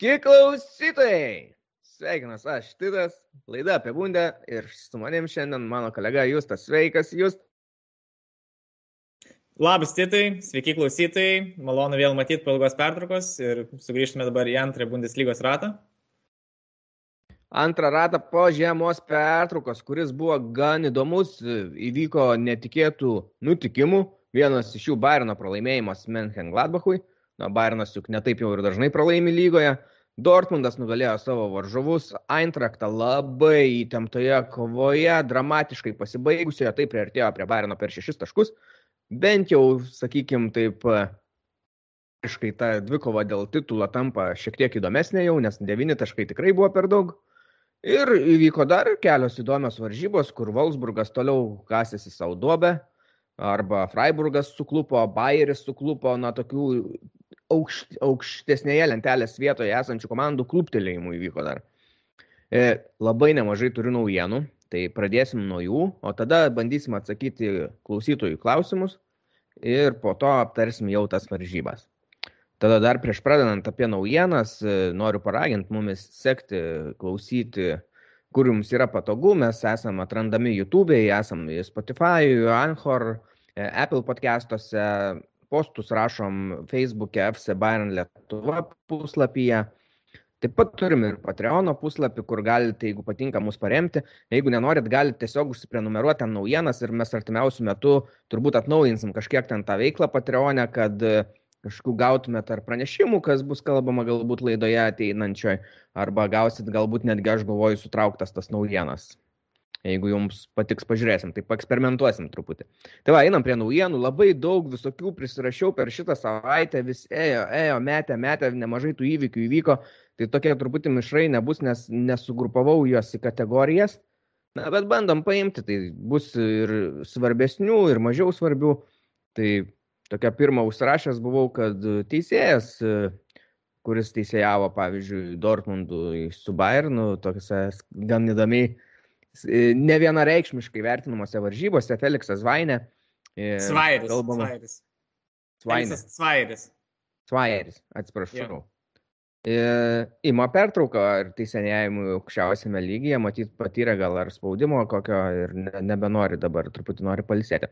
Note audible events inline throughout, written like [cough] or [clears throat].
Sveiki klausytojai! Sveikinas aš Titas, laida apie bundę ir su manim šiandien mano kolega Justas. Sveikas, Just. Labas Titai, sveiki klausytojai, malonu vėl matyti po ilgos pertraukos ir sugrįžtume dabar į antrą Bundeslygos ratą. Antrą ratą po žiemos pertraukos, kuris buvo gan įdomus, įvyko netikėtų nutikimų. Vienas iš jų Bairno pralaimėjimas Menchen Gladbachui. Na, Bairnas juk netaip jau ir dažnai pralaimi lygoje. Dortmundas nugalėjo savo varžovus, Eintrachtą labai įtemptoje kovoje, dramatiškai pasibaigusioje, tai priartėjo prie Bairno per šešis taškus. Bent jau, sakykime, taip, aiškai ta dvikova dėl titulo tampa šiek tiek įdomesnė jau, nes devyni taškai tikrai buvo per daug. Ir įvyko dar kelios įdomios varžybos, kur Wolfsburgas toliau kasėsi savo duobę, arba Freiburgas suklupo, Bayeris suklupo nuo tokių aukšt, aukštesnėje lentelės vietoje esančių komandų kluptelėjimų įvyko dar. E, labai nemažai turiu naujienų, tai pradėsim nuo jų, o tada bandysim atsakyti klausytojų klausimus ir po to aptarsim jau tas varžybas. Tada dar prieš pradedant apie naujienas, e, noriu paraginti mumis sekti, klausyti, kur jums yra patogu. Mes esame atrandami YouTube'e, esame Spotify, Anchor, e, Apple podcastuose, postus rašom Facebook'e FC Bayern Lietuva puslapyje. Taip pat turim ir Patreon puslapį, kur galite, jeigu patinka, mus paremti. Jeigu nenorit, galite tiesiog užsiprenumeruoti ten naujienas ir mes artimiausių metų turbūt atnaujinsim kažkiek ten tą veiklą Patreon'e, kad e, kažkokių gautumėt ar pranešimų, kas bus kalbama galbūt laidoje ateinančioj, arba gausit galbūt netgi aš galvoju sutrauktas tas naujienas. Jeigu jums patiks, pažiūrėsim, tai paeksperimentuosim truputį. Tai va, einam prie naujienų, labai daug visokių prisirašiau per šitą savaitę, vis ėjo, ėjo, metė, metė, nemažai tų įvykių įvyko, tai tokie truputį mišrai nebus, nes nesugrupavau juos į kategorijas. Na, bet bandom paimti, tai bus ir svarbesnių, ir mažiau svarbių. Tai tokia pirma užsirašęs buvau, kad teisėjas, kuris teisėjavo, pavyzdžiui, Dortmundų su Bayernu, tokiuose gan įdomiai E, ne vienareikšmiškai vertinamuose varžybose Felixas Vainė. E, Svairis. Kalbama. Svairis. Svairis. Svairis. Svairis, atsiprašau. Yeah. Įmo pertrauką ir teisinėjimų aukščiausiame lygyje, matyt, patyrė gal ar spaudimo kokio ir ne, nebenori dabar, truputį nori palisėti.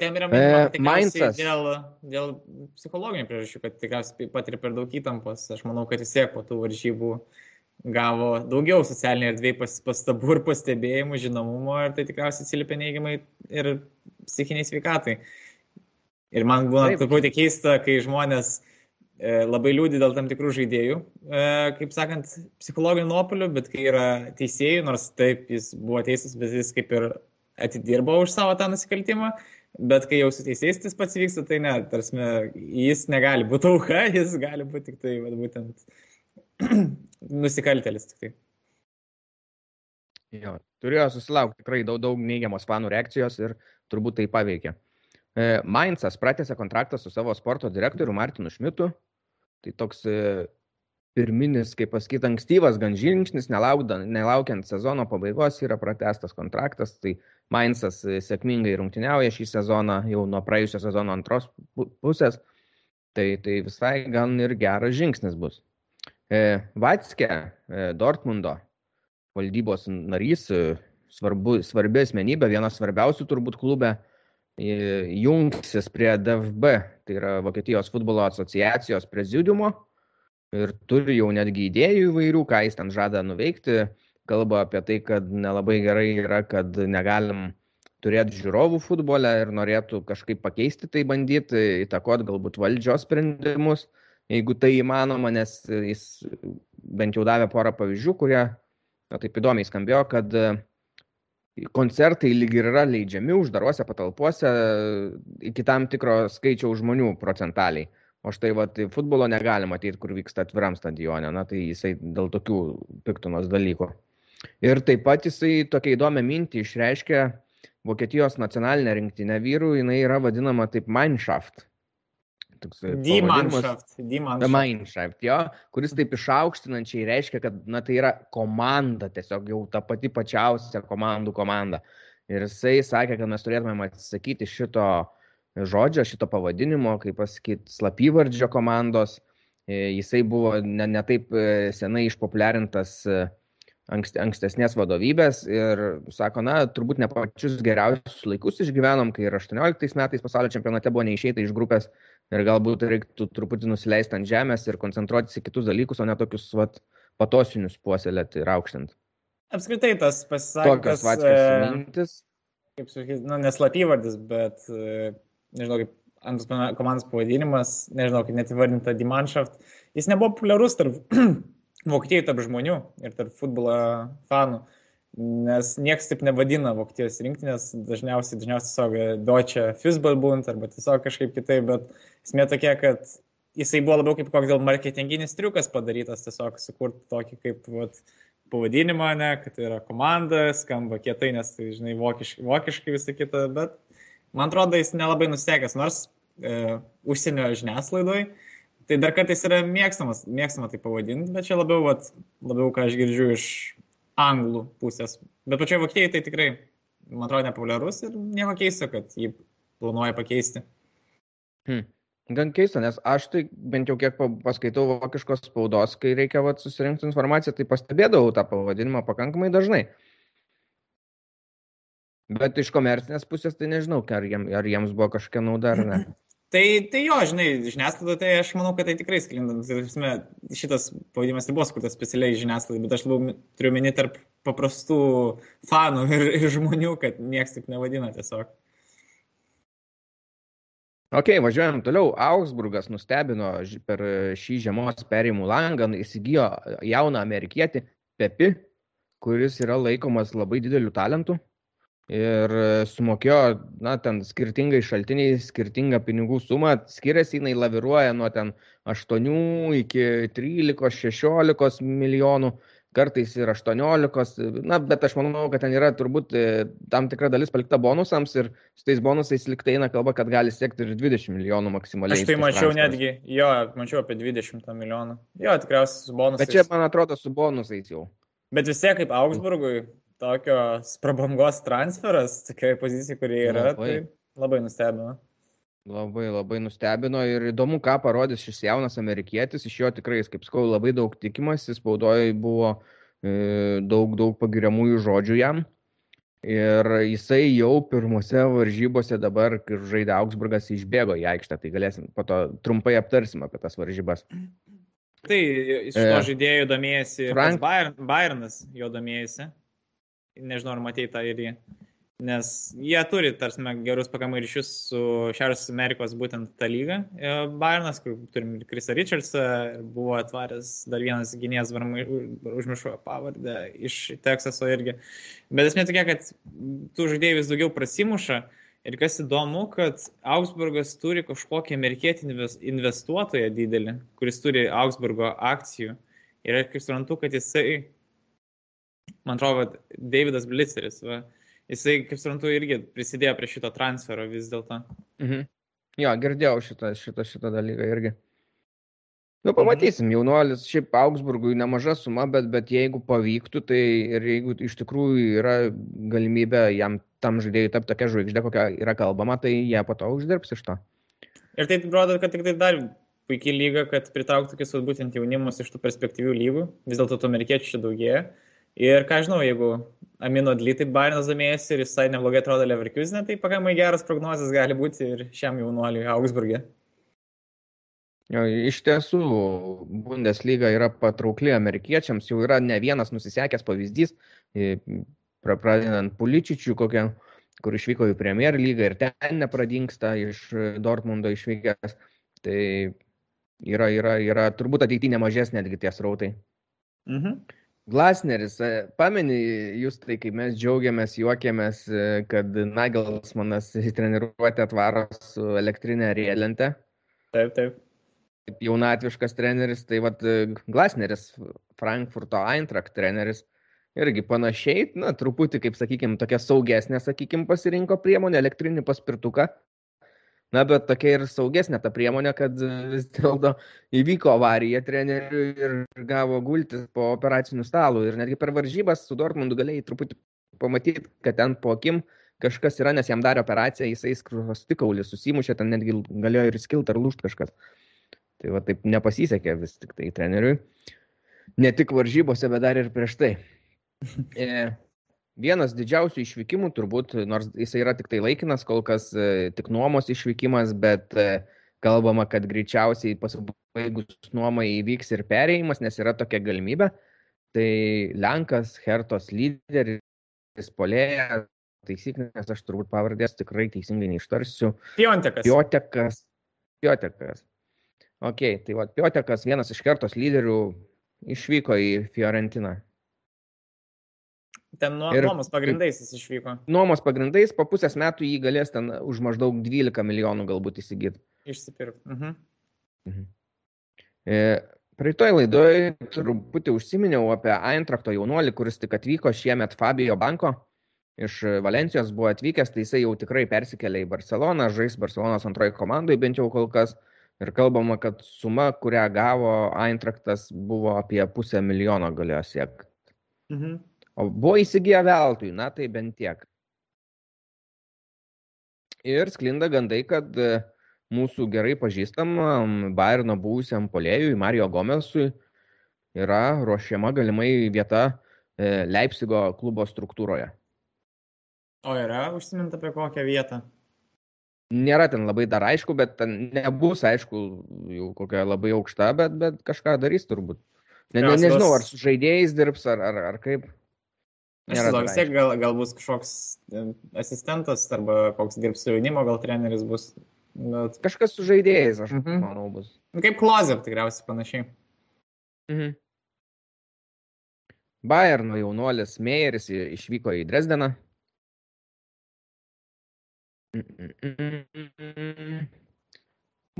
Ten yra minima, dėl, dėl psichologinių priežasčių, kad tikriausiai patiria per daug įtampos. Aš manau, kad vis tiek po tų varžybų uh, gavo daugiau socialinėje erdvėje pas, pastabų ir pastebėjimų, žinomumo ir tai tikriausiai atsiliepia neigiamai ir psichiniai sveikatai. Ir man būna truputį keista, kai žmonės e, labai liūdį dėl tam tikrų žaidėjų, e, kaip sakant, psichologinių nuopolių, bet kai yra teisėjų, nors taip jis buvo teisas, bet jis kaip ir atidirbo už savo tą nusikaltimą, bet kai jau su teisėjais tas pats vyksta, tai ne, tarsi jis negali būti auka, jis gali būti tik tai, va, būtent nusikaltelis tik tai. Jo, turėjo susilaukti tikrai daug, daug neigiamos fanų reakcijos ir turbūt tai paveikė. E, Mainzas pratęsė kontraktą su savo sporto direktoriu Martinu Šmitu. Tai toks e, pirminis, kaip pasakyti, ankstyvas gan žingsnis, nelaukiant sezono pabaigos yra pratestas kontraktas. Tai Mainzas e, sėkmingai rungtyniauja šį sezoną jau nuo praėjusio sezono antros pusės. Tai, tai visai gan ir geras žingsnis bus. E, Vatskė, e, Dortmundo valdybos narys, e, svarbu, svarbi asmenybė, vienas svarbiausių turbūt klube, jungsis prie DFB, tai yra Vokietijos futbolo asociacijos prezidiumo ir turi jau netgi idėjų įvairių, ką jis ten žada nuveikti. Kalba apie tai, kad nelabai gerai yra, kad negalim turėti žiūrovų futbole ir norėtų kažkaip pakeisti tai bandyti, įtakoti galbūt valdžios sprendimus jeigu tai įmanoma, nes jis bent jau davė porą pavyzdžių, kurie na, taip įdomiai skambėjo, kad e, koncertai lyg ir yra leidžiami uždaruose patalpuose iki tam tikro skaičiaus žmonių procentaliai. O štai vat, futbolo negalima matyti, kur vyksta atviram stadione, na tai jisai dėl tokių piktinos dalykų. Ir taip pat jisai tokia įdomią mintį išreiškė Vokietijos nacionalinė rinktinė vyrų, jinai yra vadinama taip Mineshaft toks. E, Mannschaft. Mannschaft, jo, kuris taip išaukštinančiai reiškia, kad na, tai yra komanda, tiesiog jau ta pati pačiausia komandų komanda. Ir jisai sakė, kad mes turėtume atsisakyti šito žodžio, šito pavadinimo, kaip pasakyti, slapyvardžio komandos, jisai buvo ne, ne taip senai išpopuliarintas ankst, ankstesnės vadovybės ir sako, na, turbūt ne pačius geriausius laikus išgyvenom, kai ir 18 metais pasaulio čempionate buvo neišeita iš grupės ir galbūt reiktų truputį nusileisti ant žemės ir koncentruotis į kitus dalykus, o ne tokius vat, patosinius puoselėti ir aukštinti. Apskritai tas pasisakymas. Tokios e, mintis. Kaip sakyti, nu, neslapyvardis, bet e, nežinau, kaip antras komandos pavadinimas, nežinau, kaip net įvardinta Dimanshaft, jis nebuvo populiarus tarp Vokietijai tarp žmonių ir tarp futbolo fanų, nes niekas taip nevadina Vokietijos rinktinės, dažniausiai, dažniausiai tiesiog Deutsche Fußballbund arba tiesiog kažkaip kitaip, bet esmė tokia, kad jisai buvo labiau kaip koks gal marketinginis triukas padarytas, tiesiog sukurti tokį kaip vat, pavadinimą, ne, kad tai yra komanda, skamba kietai, nes tai, žinai, vokiškai, vokiškai visą kitą, bet man atrodo, jis nelabai nustekęs, nors e, užsienio žiniasklaidoje Tai dar kartais yra mėgstamas, mėgstama tai pavadinti, bet čia labiau, vat, labiau ką aš girdžiu iš anglų pusės. Bet pačioje Vokietijoje tai tikrai, man atrodo, nepopuliarus ir nieko keista, kad jį planuoja pakeisti. Hmm. Gan keista, nes aš tai bent jau kiek paskaitau vokiškos spaudos, kai reikia vat, susirinkti informaciją, tai pastebėdavau tą pavadinimą pakankamai dažnai. Bet iš komercinės pusės tai nežinau, ar, jiem, ar jiems buvo kažkokia nauda ar ne. [laughs] Tai, tai jo, žinai, žiniasklaida, tai aš manau, kad tai tikrai sklindantis. Šitas pavadimas ir buvo skurtas specialiai žiniasklaidai, bet aš labiau turiu meni tarp paprastų fanų [laughs] ir, ir žmonių, kad niekas taip nevadina tiesiog. Ok, važiuojam toliau. Augsburgas nustebino per šį žiemos perimų langą, įsigijo jauną amerikietį Pepi, kuris yra laikomas labai dideliu talentu ir sumokėjo, na, ten skirtingai šaltiniai, skirtingą pinigų sumą, skiriasi jinai laviruoja nuo ten 8 iki 13-16 milijonų, kartais ir 18, na, bet aš manau, kad ten yra turbūt e, tam tikra dalis palikta bonusams ir su tais bonusais liktai eina kalba, kad gali siekti ir 20 milijonų maksimaliai. Aš tai mačiau transferas. netgi, jo, mačiau apie 20 milijonų. Jo, tikriausiai su bonusais. Bet čia, man atrodo, su bonusais jau. Bet vis tiek kaip Augsburgui, tokios prabangos transferas, tokia pozicija, kurie yra, labai. tai labai nustebino. Labai, labai nustebino ir įdomu, ką parodys šis jaunas amerikietis. Iš jo tikrai, kaip sakau, labai daug tikimasi, spaudoje buvo e, daug, daug pagiriamųjų žodžių jam. Ir jisai jau pirmose varžybose dabar, kai žaidė Augsburgas, išbėgo į aikštę, tai galėsim po to trumpai aptarsim apie tas varžybas. Tai iš to e, žaidėjų domėjasi Frank... Bayernas, jo domėjasi nežinau, ar matei tą ir jį. Nes jie turi, tarsi, gerus pakamai ryšius su Šiaurės Amerikos būtent tą lygą. E, Bayernas, kur turim ir Krisa Richardsą, buvo atvaręs dar vienas gynėjas, užmiršau pavardę, iš Teksaso irgi. Bet esmė tokia, kad tų žaidėjų vis daugiau prasimuša. Ir kas įdomu, kad Augsburgas turi kažkokį amerikietį investuotoją didelį, kuris turi Augsburgo akcijų. Ir kaip suprantu, kad jisai man atrodo, Davidas Blitzeris, va, jisai, kaip suprantu, irgi prisidėjo prie šito transfero vis dėlto. Mhm. Jo, girdėjau šitą, šitą, šitą dalyką irgi. Nu, mhm. pamatysim, jaunuolis, šiaip Augsburgui nemaža suma, bet, bet jeigu pavyktų, tai ir jeigu iš tikrųjų yra galimybė jam tam žaidėjui tapti tokia žvaigždė, kokia yra kalbama, tai jie po to uždirbs iš to. Ir tai rodo, kad tik tai dar puikiai lyga, kad pritrauktų tokius būtent jaunimus iš tų perspektyvių lygų. Vis dėlto tų amerikiečių čia daugėja. Ir ką žinau, jeigu Amino Dly taip Bayernas domėjasi ir jisai neblogai atrodo Leverkusenė, tai pakankamai geras prognozijas gali būti ir šiam jaunuoliui Augsburgė. Iš tiesų, Bundesliga yra patraukli amerikiečiams, jau yra ne vienas nusisekęs pavyzdys, pradedant Puličičių kokią, kur išvyko į Premier lygą ir ten nepradingsta iš Dortmundo išvykęs. Tai yra, yra, yra turbūt ateityje nemažesnė netgi tie srautai. Mhm. Glasneris, pameni jūs tai, kai mes džiaugiamės, juokėmės, e, kad Nagelsmanas į treniruotę atvaro su elektrinė rielente. Taip, taip. Jaunatviškas treneris, tai vad Glasneris, Frankfurto Eintracht treneris, irgi panašiai, na, truputį, kaip sakykime, tokia saugesnė, sakykime, pasirinko priemonę, elektrinį paspirtuką, Na, bet tokia ir saugesnė ta priemonė, kad vis dėlto įvyko avarija treneriui ir gavo gultis po operacinių stalų. Ir netgi per varžybas su Dortmundu galėjai truputį pamatyti, kad ten po akim kažkas yra, nes jam darė operaciją, jisai skrustikaulį susimušė, ten netgi galėjo ir skilti ar lūšti kažkas. Tai va taip nepasisekė vis tik tai treneriui. Ne tik varžybose, bet dar ir prieš tai. [laughs] Vienas didžiausių išvykimų turbūt, nors jis yra tik tai laikinas, kol kas e, tik nuomos išvykimas, bet e, kalbama, kad greičiausiai pasibaigus nuomai įvyks ir perėjimas, nes yra tokia galimybė. Tai Lenkas, Hertos lyderis, polėjas, taisyklės, aš turbūt pavardės tikrai teisingai neištarsiu. Piontekas. Piotekas. Piotekas. Ok, tai va, Piotekas, vienas iš Hertos lyderių, išvyko į Fiorentiną. Ten nuo, ir, nuomos pagrindais jis išvyko. Nuomos pagrindais, po pusės metų jį galės ten už maždaug 12 milijonų galbūt įsigyti. Išsipirkti. Mhm. Mhm. E, Praeitoj laidoje truputį užsiminiau apie Eintrakto jaunuolį, kuris tik atvyko šiemet Fabio Banko iš Valencijos buvo atvykęs, tai jisai jau tikrai persikėlė į Barceloną, žais Barcelonos antroji komandai bent jau kol kas. Ir kalbama, kad suma, kurią gavo Eintraktas, buvo apie pusę milijono galėjo siekti. Mhm. O buvo įsigiję veltui, na tai bent tiek. Ir sklinda gandai, kad uh, mūsų gerai pažįstamam Bayerno buvusiam polėjui Mario Gomesui yra ruošiama galimai vieta e, Leipzigo klubo struktūroje. O yra užsiminta apie kokią vietą? Nėra ten labai dar aišku, bet ten nebus aišku jau kokia labai aukšta, bet, bet kažką darys turbūt. Ne, ne, nežinau, ar su žaidėjais dirbs, ar, ar, ar kaip. Aš vis tiek gal, gal bus kažkoks asistentas arba koks dirbs su jaunimo, gal treneris bus. Bet... Kažkas su žaidėjais, aš mhm. manau, bus. Nu, kaip Klozer tikriausiai panašiai. Mhm. Bayerno jaunuolis Meijeris išvyko į Dresdeną.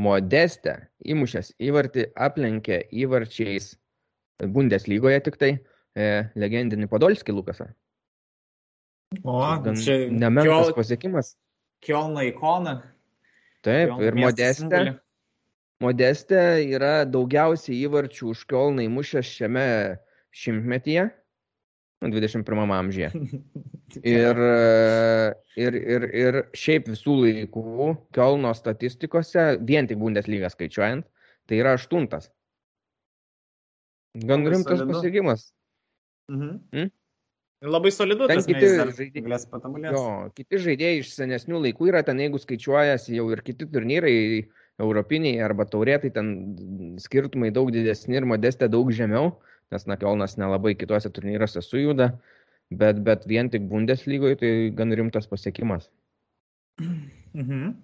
Modeste įmušęs įvartį aplenkė įvarčiais Bundeslygoje tik tai e, legendinį Podolskį Lukasą. O, čia nemenkas pasiekimas. Kielno ikona. Taip, ir Modeste. Modeste yra daugiausiai įvarčių už Kielną įmušęs šiame šimtmetyje, 21 amžiuje. [laughs] Ir, ir, ir, ir šiaip visų laikų Kielno statistikose, vien tik Bundesliga skaičiuojant, tai yra aštuntas. Gan rimtas pasiekimas. Mhm. Hmm? Labai solidu ten kiti žaidėjai. Jo, kiti žaidėjai iš senesnių laikų yra ten, jeigu skaičiuojasi jau ir kiti turnyrai, europiniai arba taurėtai, ten skirtumai daug didesni ir modestė daug žemiau, nes Nakiolnas nelabai kituose turnyruose sujuda, bet, bet vien tik Bundeslygoje tai gan rimtas pasiekimas. Mhm.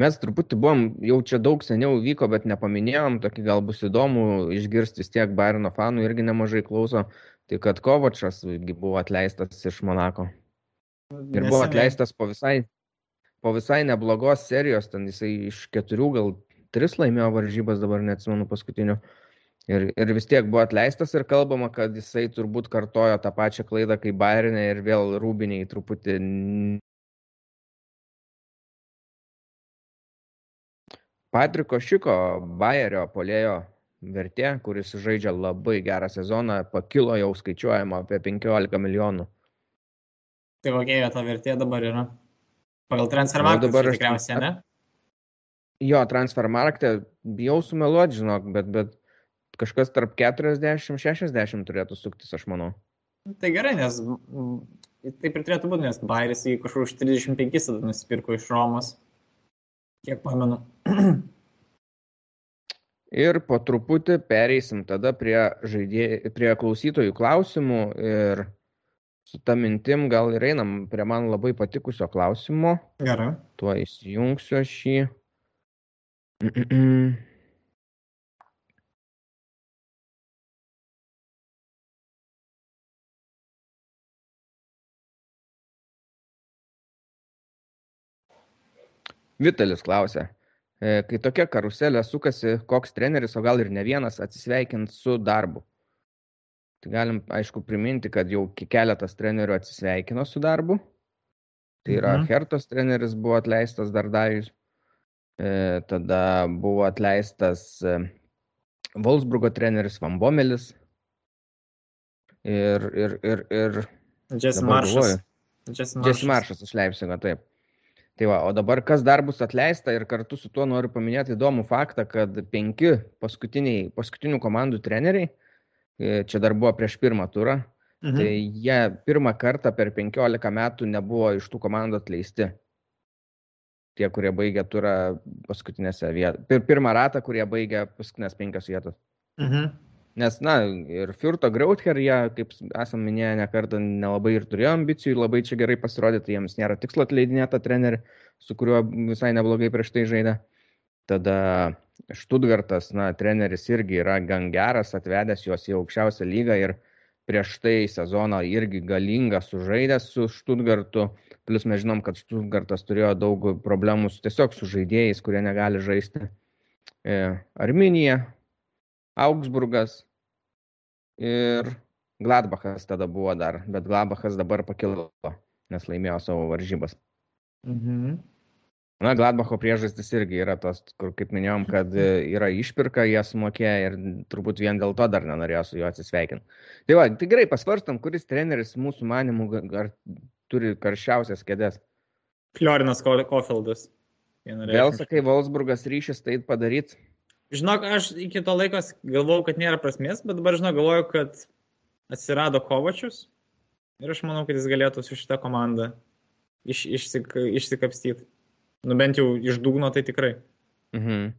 Mes truputį buvom, jau čia daug seniau vyko, bet nepaminėjom, tokį gal bus įdomu išgirsti vis tiek Bairno fanų, irgi nemažai klauso. Tai kad Kovačas buvo atleistas iš Monako. Ir buvo atleistas po visai, po visai neblogos serijos, ten jisai iš keturių gal tris laimėjo varžybas, dabar neatsimenu paskutinių. Ir, ir vis tiek buvo atleistas ir kalbama, kad jisai turbūt kartojo tą pačią klaidą kaip Bairinė ir vėl Rūbiniai truputį. Patriko Šiko Bayerio polėjo vertė, kuris žaidžia labai gerą sezoną, pakilo jau skaičiuojama apie 15 milijonų. Tai kokia ta vertė dabar yra? Pagal transfermarktą dabar tikriausiai, ne? Jo, transfermarktą bijau sumeluoti, žinok, bet, bet kažkas tarp 40-60 turėtų suktis, aš manau. Tai gerai, nes taip ir turėtų būti, nes Bairis jį kažkur už 35 tada nusipirko iš Romos. Kiek pamenu. Ir po truputį pereisim tada prie, žaidė, prie klausytojų klausimų ir su ta mintim gal ir einam prie man labai patikusio klausimo. Gerai. Tuo įsijungsiu aš [clears throat] Vitalis klausia, E, kai tokia karuselė sukasi, koks treneris, o gal ir ne vienas, atsisveikint su darbu. Tai galim, aišku, priminti, kad jau keletas trenerių atsisveikino su darbu. Tai yra mhm. Hertos treneris buvo atleistas Dardajus, e, tada buvo atleistas e, Wolfsburgo treneris Van Bomelis ir, ir, ir, ir Jesse Maršas. Jesse Maršas iš Leipzigo, taip. Tai va, o dabar kas dar bus atleista ir kartu su tuo noriu paminėti įdomų faktą, kad penki paskutinių komandų treneriai, e, čia dar buvo prieš pirmą turą, mhm. tai jie pirmą kartą per 15 metų nebuvo iš tų komandų atleisti. Tie, kurie baigė turą paskutinėse vietose. Pir, pirmą ratą, kurie baigė paskutinės penkias vietas. Mhm. Nes, na, ir Furto Grauther, jie, kaip esame minėję, nekartą nelabai ir turėjo ambicijų, labai čia gerai pasirodyti, jiems nėra tikslo atleidinėti tą trenerį, su kuriuo visai neblogai prieš tai žaidė. Tada Štutgartas, na, treneris irgi yra gan geras, atvedęs juos į aukščiausią lygą ir prieš tai sezoną irgi galingą sužaidęs su Štutgartu. Plus mes žinom, kad Štutgartas turėjo daug problemų tiesiog su žaidėjais, kurie negali žaisti. E, Arminija, Augsburgas ir Gladbachas tada buvo dar, bet Gladbachas dabar pakilo, nes laimėjo savo varžybas. Mhm. Na, Gladbacho priežastis irgi yra tos, kur, kaip minėjom, kad yra išpirka, jie sumokė ir turbūt vien dėl to dar nenorėjo su juo atsisveikinti. Tai va, tai gerai, pasvarstam, kuris treneris mūsų manimų ar turi karščiausias kėdės. Kliorinas Kofeldas. Vėl sakai, Wolfsburgas ryšis tai padaryti. Žinok, aš iki to laiko galvojau, kad nėra prasmės, bet dabar, žinok, galvoju, kad atsirado Kovačius ir aš manau, kad jis galėtų su šitą komandą iš, išsik, išsikapstyti. Nu bent jau iš dugno tai tikrai. Mhm.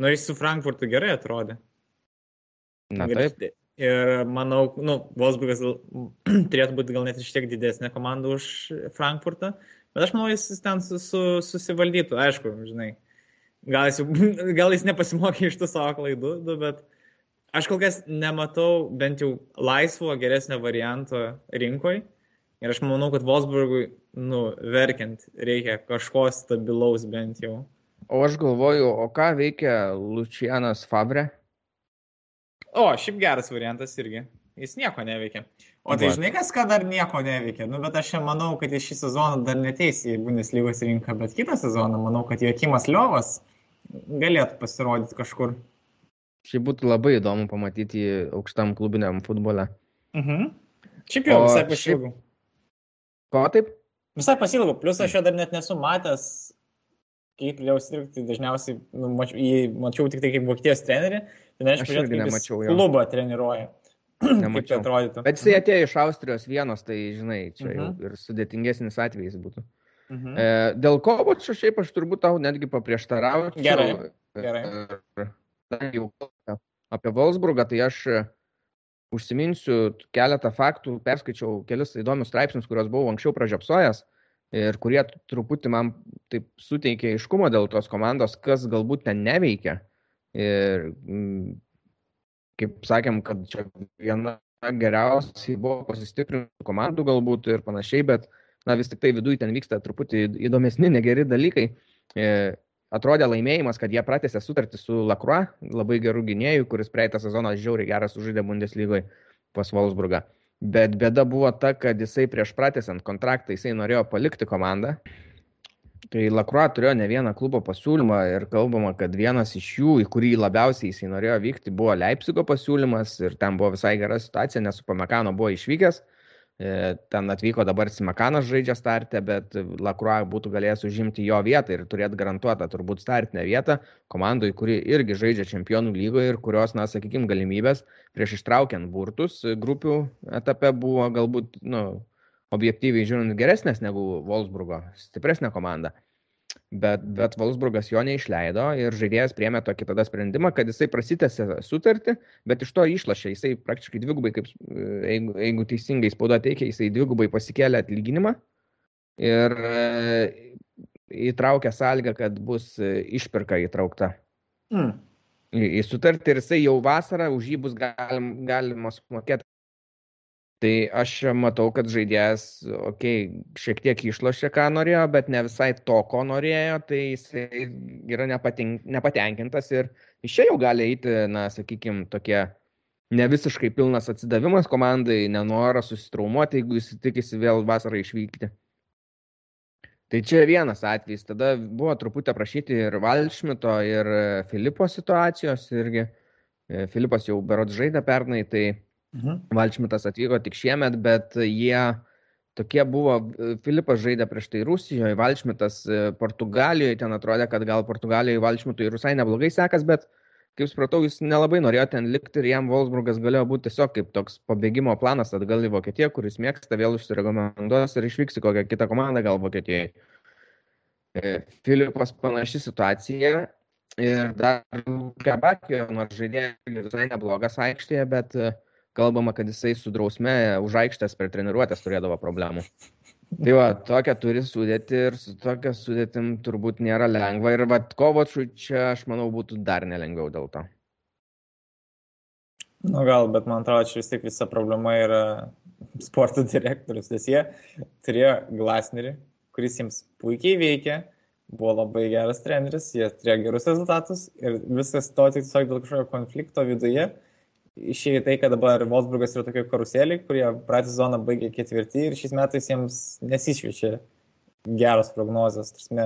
Nu jis su Frankfurtu gerai atrodė. Na taip. Ir manau, nu, Wolfsburgas [clears throat] turėtų būti gal net iš tiek didesnė komanda už Frankfurtą, bet aš manau, jis ten su, su, susivaldytų, aišku, žinai. Gal jis, [laughs] gal jis nepasimokė iš tų savo klaidų, nu, bet aš kol kas nematau bent jau laisvo geresnio varianto rinkoje. Ir aš manau, kad Wolfsburgui, nu, verkiant, reikia kažko stabilaus bent jau. O aš galvoju, o ką veikia Lučianas Fabre? O, šiaip geras variantas irgi. Jis nieko neveikia. O tai žinai, kas ką dar nieko neveikia. Nu, bet aš manau, kad jis šį sezoną dar neteis į Bundeslygos rinką, bet kitą sezoną manau, kad Jokimas Liovas galėtų pasirodyti kažkur. Šiaip būtų labai įdomu pamatyti aukštam klubiniam futbole. Mhm. Šiaip jau o visai pasilgau. Ko taip? Visai pasilgau, plus aš jo dar net nesu matęs, kaip jau sirgti, dažniausiai nu, mačiau, jį mačiau tik tai kaip Vokietijos trenerį, tai neaišku, kad jis klubą treniruoja. [clears throat] Nemačiau. atrodytų. Bet jisai atėjo iš Austrijos vienos, tai žinai, čia jau mhm. ir sudėtingesnis atvejis būtų. Mhm. E, dėl kovočio šiaip aš turbūt tau netgi paprieštaraučiau. Gerai. Gerai. Jau apie Volksburgą, tai aš užsiminsiu keletą faktų, perskaičiau kelis įdomius straipsnius, kuriuos buvau anksčiau pražiopsojęs ir kurie truputį man taip suteikė iškumo dėl tos komandos, kas galbūt ten neveikia. Ir kaip sakėm, kad čia viena geriausiai buvo pasistiprintų komandų galbūt ir panašiai, bet uh, na vis tik tai viduje ten vyksta truputį įdomesni, negeri dalykai. E, atrodė laimėjimas, kad jie pratęsė sutartį su Lakruo, labai gerų gynėjų, kuris praeitą sezoną žiauriai geras sužaidė Bundeslygoje pas Wolfsburgą. Bet bėda buvo ta, kad jisai prieš pratęsant kontraktą jisai norėjo palikti komandą. Tai Lakruo turėjo ne vieną klubo pasiūlymą ir kalbama, kad vienas iš jų, į kurį labiausiai jisai norėjo vykti, buvo Leipzigo pasiūlymas ir ten buvo visai gera situacija, nes su Pamekano buvo išvykęs. E, ten atvyko dabar Simakanas žaidžia startę, bet Lakrua būtų galėjęs užimti jo vietą ir turėti garantuotą turbūt startinę vietą komandai, kuri irgi žaidžia čempionų lygoje ir kurios, na, sakykime, galimybės prieš ištraukiant burtus grupių etape buvo galbūt, na, nu, objektyviai žiūrint, geresnės negu Wolfsburgo, stipresnė komanda. Bet, bet Wolfsburgas jo neišleido ir žaidėjas priemė tokį tada sprendimą, kad jisai prasitęsė sutartį, bet iš to išlašė, jisai praktiškai dvigubai, kaip, jeigu, jeigu teisingai spauda teikia, jisai dvigubai pasikėlė atlyginimą ir e, įtraukė sąlygą, kad bus e, išpirka įtraukta. Mm. Į, į sutartį ir jisai jau vasarą už jį bus galim, galima sumokėti Tai aš matau, kad žaidėjas, okei, okay, šiek tiek išlošė, ką norėjo, bet ne visai to, ko norėjo, tai jis yra nepatink, nepatenkintas ir iš čia jau gali eiti, na, sakykime, tokie ne visiškai pilnas atsidavimas komandai, nenoras susitraumuoti, jeigu jis tikisi vėl vasarą išvykti. Tai čia vienas atvejis. Tada buvo truputį aprašyti ir Valšmito, ir Filipo situacijos irgi. Filipas jau berot žaidė pernai, tai Mhm. Valčmitas atvyko tik šiemet, bet jie tokie buvo, Filipas žaidė prieš tai Rusijoje, Valšmitas Portugalijoje, ten atrodė, kad gal Portugalijoje Valšmitui ir visai neblogai sekas, bet kaip supratau, jis nelabai norėjo ten likti ir jam Wolfsburgas galėjo būti tiesiog kaip toks pabėgimo planas atgal į Vokietiją, kuris mėgsta vėl užsirekomenduos ir išvyks į kokią kitą komandą gal Vokietijoje. Filipas panaši situacija ir dar Gabakijo, nors žaidėjai visai neblogas aikštėje, bet kalbama, kad jisai su drausme už aikštės per treniruotės turėdavo problemų. Tai va, tokia turi sudėti ir su tokia sudėtim turbūt nėra lengva. Ir va, kovočiui čia, aš manau, būtų dar nelengviau dėl to. Nu gal, bet man atrodo, čia vis tiek visa problema yra sporto direktorius, nes jie turėjo Glasnerį, kuris jiems puikiai veikia, buvo labai geras treneris, jie turėjo gerus rezultatus ir viskas to tik tiesiog dėl kažkokio konflikto viduje išėjo tai, kad dabar Wolfsburgas yra tokia karuselė, kurie praeitą sezoną baigė ketvirtį ir šiais metais jiems nesišviečia geros prognozijos, tarsi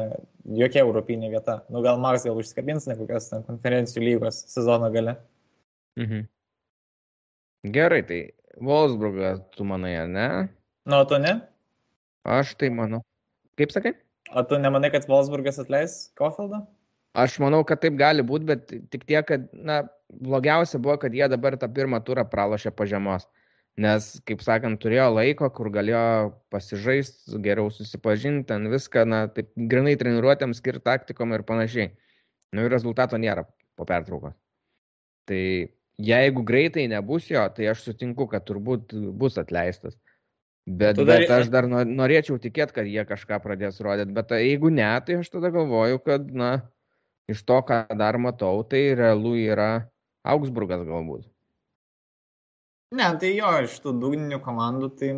jokia europinė vieta. Nu gal Mars gal užsikabins ne kokias ten konferencijų lygos sezono gale. Mhm. Gerai, tai Wolfsburgas tu manai, ne? Nu, o tu ne? Aš tai manau. Kaip sakai? O tu nemanai, kad Wolfsburgas atleis Kofeldą? Aš manau, kad taip gali būti, bet tik tiek, kad, na, blogiausia buvo, kad jie dabar tą pirmą turą pralošė pažemos. Nes, kaip sakant, turėjo laiko, kur galėjo pasižaisti, geriau susipažinti, ten viską, na, taip grinai treniruotėms skirti taktikom ir panašiai. Nu ir rezultato nėra po pertraukos. Tai jeigu greitai nebus jo, tai aš sutinku, kad turbūt bus atleistas. Bet, dar... bet aš dar norėčiau tikėti, kad jie kažką pradės rodyti, bet jeigu ne, tai aš tada galvoju, kad, na, iš to, ką dar matau, tai realu yra Augsburgas galbūt. Ne, tai jo, iš tų dugninių komandų, tai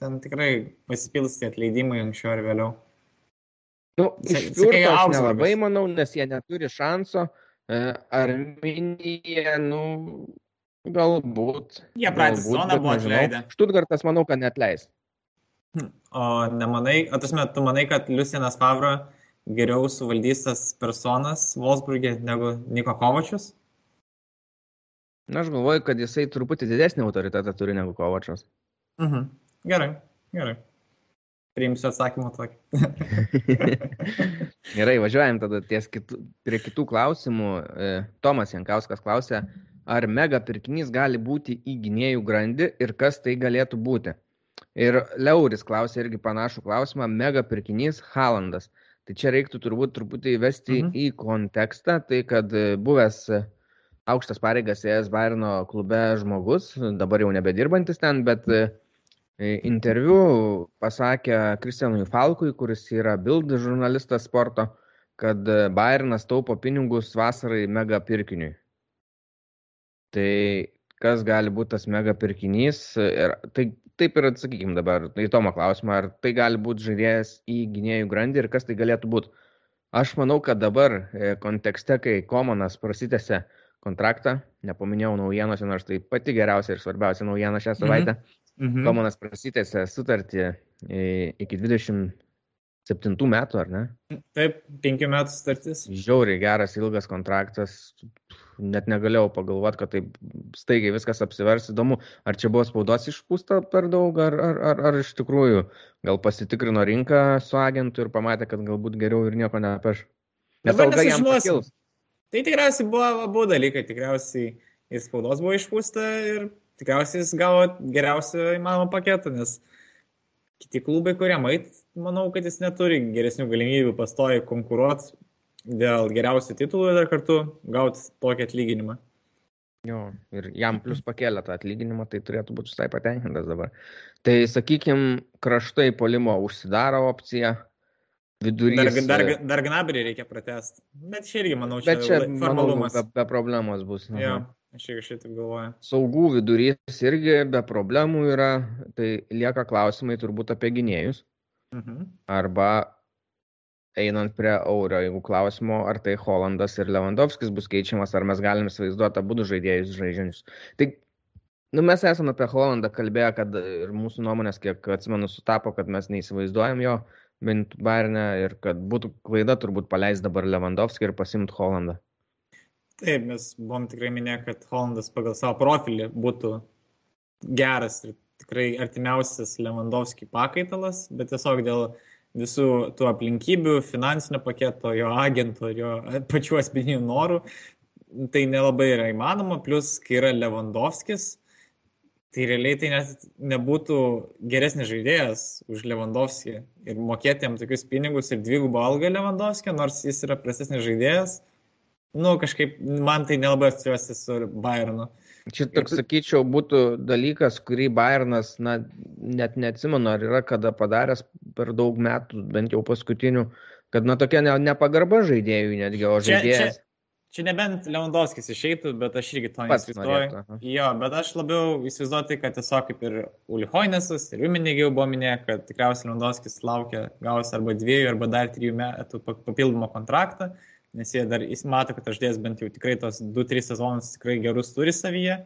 ten tikrai pasipils tie atleidimai anksčiau ar vėliau. Nu, iš Fiurto aš nelabai manau, nes jie neturi šanso. E, Arminija, nu, galbūt. Jie praeitą sezoną buvo atleidę. Štutgartas manau, kad netleis. Hm, o nemanai, o tas metu manai, kad Liusinas Pavro geriau suvaldys tas personas Wolfsburgė negu Niko Kovačius? Na, aš galvoju, kad jisai truputį didesnį autoritetą turi negu Kovačas. Mhm. Gerai, gerai. Priimsiu atsakymą tokį. [laughs] gerai, važiuojam tada ties kitų, prie kitų klausimų. E, Tomas Jankauskas klausė, ar mega pirkinys gali būti į gynėjų grandį ir kas tai galėtų būti. Ir Leuris klausė irgi panašų klausimą, mega pirkinys Halandas. Tai čia reiktų turbūt truputį įvesti mhm. į kontekstą, tai kad e, buvęs e, aukštas pareigas ėjęs Bairno klube žmogus, dabar jau nebedirbantis ten, bet e, interviu pasakė Kristianui Falkui, kuris yra Bild žurnalistas sporto, kad Bairnas taupo pinigus vasarai mega pirkiniui. Tai kas gali būti tas mega pirkinys. Ir tai taip ir atsakykim dabar į Tomo klausimą, ar tai gali būti žaidėjas į gynėjų grandį ir kas tai galėtų būti. Aš manau, kad dabar e, kontekste, kai Komonas prasitėse kontraktą, nepaminėjau naujienos, nors tai pati geriausia ir svarbiausia naujiena šią savaitę, mm -hmm. Komonas prasitėse sutartį e, iki 27 metų, ar ne? Taip, 5 metų sutartis. Žiauriai geras, ilgas kontraktas, net negalėjau pagalvoti, kad taip staigiai viskas apsivers. Įdomu, ar čia buvo spaudos išpūsta per daug, ar, ar, ar, ar iš tikrųjų gal pasitikrino rinką su agentu ir pamatė, kad galbūt geriau ir nieko nepeš. Nes alga jam pakils. Tai tikriausiai buvo abu dalykai, tikriausiai ir spaudos buvo išpūsta ir tikriausiai jis gavo geriausią įmanomą paketą, nes kiti klubai, kurie mait, manau, kad jis neturi geresnių galimybių pastoji konkuruoti dėl geriausių titulų ir kartu gauti tokį atlyginimą. Jo, ir jam plus pakėlė tą atlyginimą, tai turėtų būti visai patenkintas dabar. Tai, sakykime, kraštai polimo užsidaro opcija, vidurys. Dar, dar, dar gnabrį reikia pratesti, bet čia irgi, manau, čia, čia formalumas. Manau, be, be problemos bus. Aha. Jo, aš irgi šitaip galvoju. Saugų vidurys irgi be problemų yra, tai lieka klausimai turbūt apie gynėjus. Mhm. Arba einant prie euro, jeigu klausimo, ar tai Holandas ir Lewandowskis bus keičiamas, ar mes galime įsivaizduoti abu žaidėjus žaidžiančius. Tai nu, mes esame apie Holandą kalbėję, kad ir mūsų nuomonės, kiek atsimenu, sutapo, kad mes neįsivaizduojam jo bent Bayernė ir kad būtų klaida turbūt paleisti dabar Lewandowskį ir pasimti Holandą. Taip, mes buvom tikrai minėję, kad Holandas pagal savo profilį būtų geras ir tikrai artimiausias Lewandowski pakaitalas, bet tiesiog dėl visų tų aplinkybių, finansinio paketo, jo agento, jo pačių asmeninių norų, tai nelabai yra įmanoma, plus kai yra Lewandowskis, tai realiai tai net nebūtų geresnis žaidėjas už Lewandowskį ir mokėti jam tokius pinigus ir dvigubą algą Lewandowskį, nors jis yra prastesnis žaidėjas, nu kažkaip man tai nelabai asociuosi su Bayernu. Čia toks, sakyčiau, būtų dalykas, kurį Bayernas, na, net neatsimenu, ar yra kada padaręs per daug metų, bent jau paskutinių, kad, na, tokia ne, nepagarba žaidėjų netgi, o žaidėjas. Čia, čia, Čia nebent Lewandowskis išeitų, bet aš irgi to neįsivaizduoju. Jo, bet aš labiau įsivaizduoju tai, kad tiesiog kaip ir Ulihoinesas ir Juminėgi jau buvo minėję, kad tikriausiai Lewandowskis laukia gausi arba dviejų, arba dar trijų metų papildomą kontraktą, nes jie dar jis mato, kad aš dės bent jau tikrai tos 2-3 sezonus tikrai gerus turi savyje.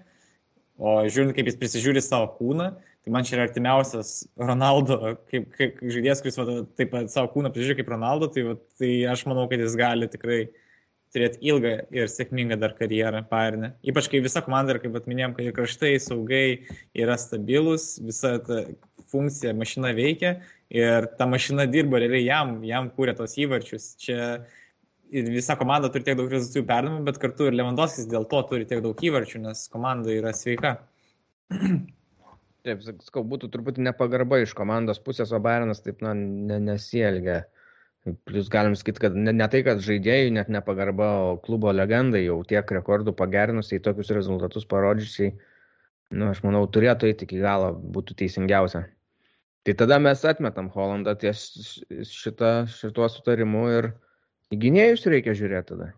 O žiūrint, kaip jis prisižiūri savo kūną, tai man čia yra artimiausias Ronaldo, kaip, kaip žaidėjas, kuris va, taip pat savo kūną prisižiūri kaip Ronaldo, tai, va, tai aš manau, kad jis gali tikrai turėti ilgą ir sėkmingą dar karjerą Bayernė. Ypač kai visa komanda, kaip pat minėjom, kad ir kraštai saugai yra stabilus, visa ta funkcija mašina veikia ir ta mašina dirba realiai jam, jam kūrė tos įvarčius. Čia visa komanda turi tiek daug rezultatų perdamų, bet kartu ir Lewandowskis dėl to turi tiek daug įvarčių, nes komanda yra sveika. [clears throat] Taip, sakau, būtų truputį nepagarba iš komandos pusės, o Bayernas taip, na, nesielgia. Plius galim sakyti, kad ne, ne tai, kad žaidėjai net nepagarba, o klubo legendai jau tiek rekordų pagerinusiai, tokius rezultatus parodžiusiai, nu, aš manau, turėtų eiti iki galo, būtų teisingiausia. Tai tada mes atmetam Holandą ties šitą, šituo sutarimu ir gynėjus reikia žiūrėti tada.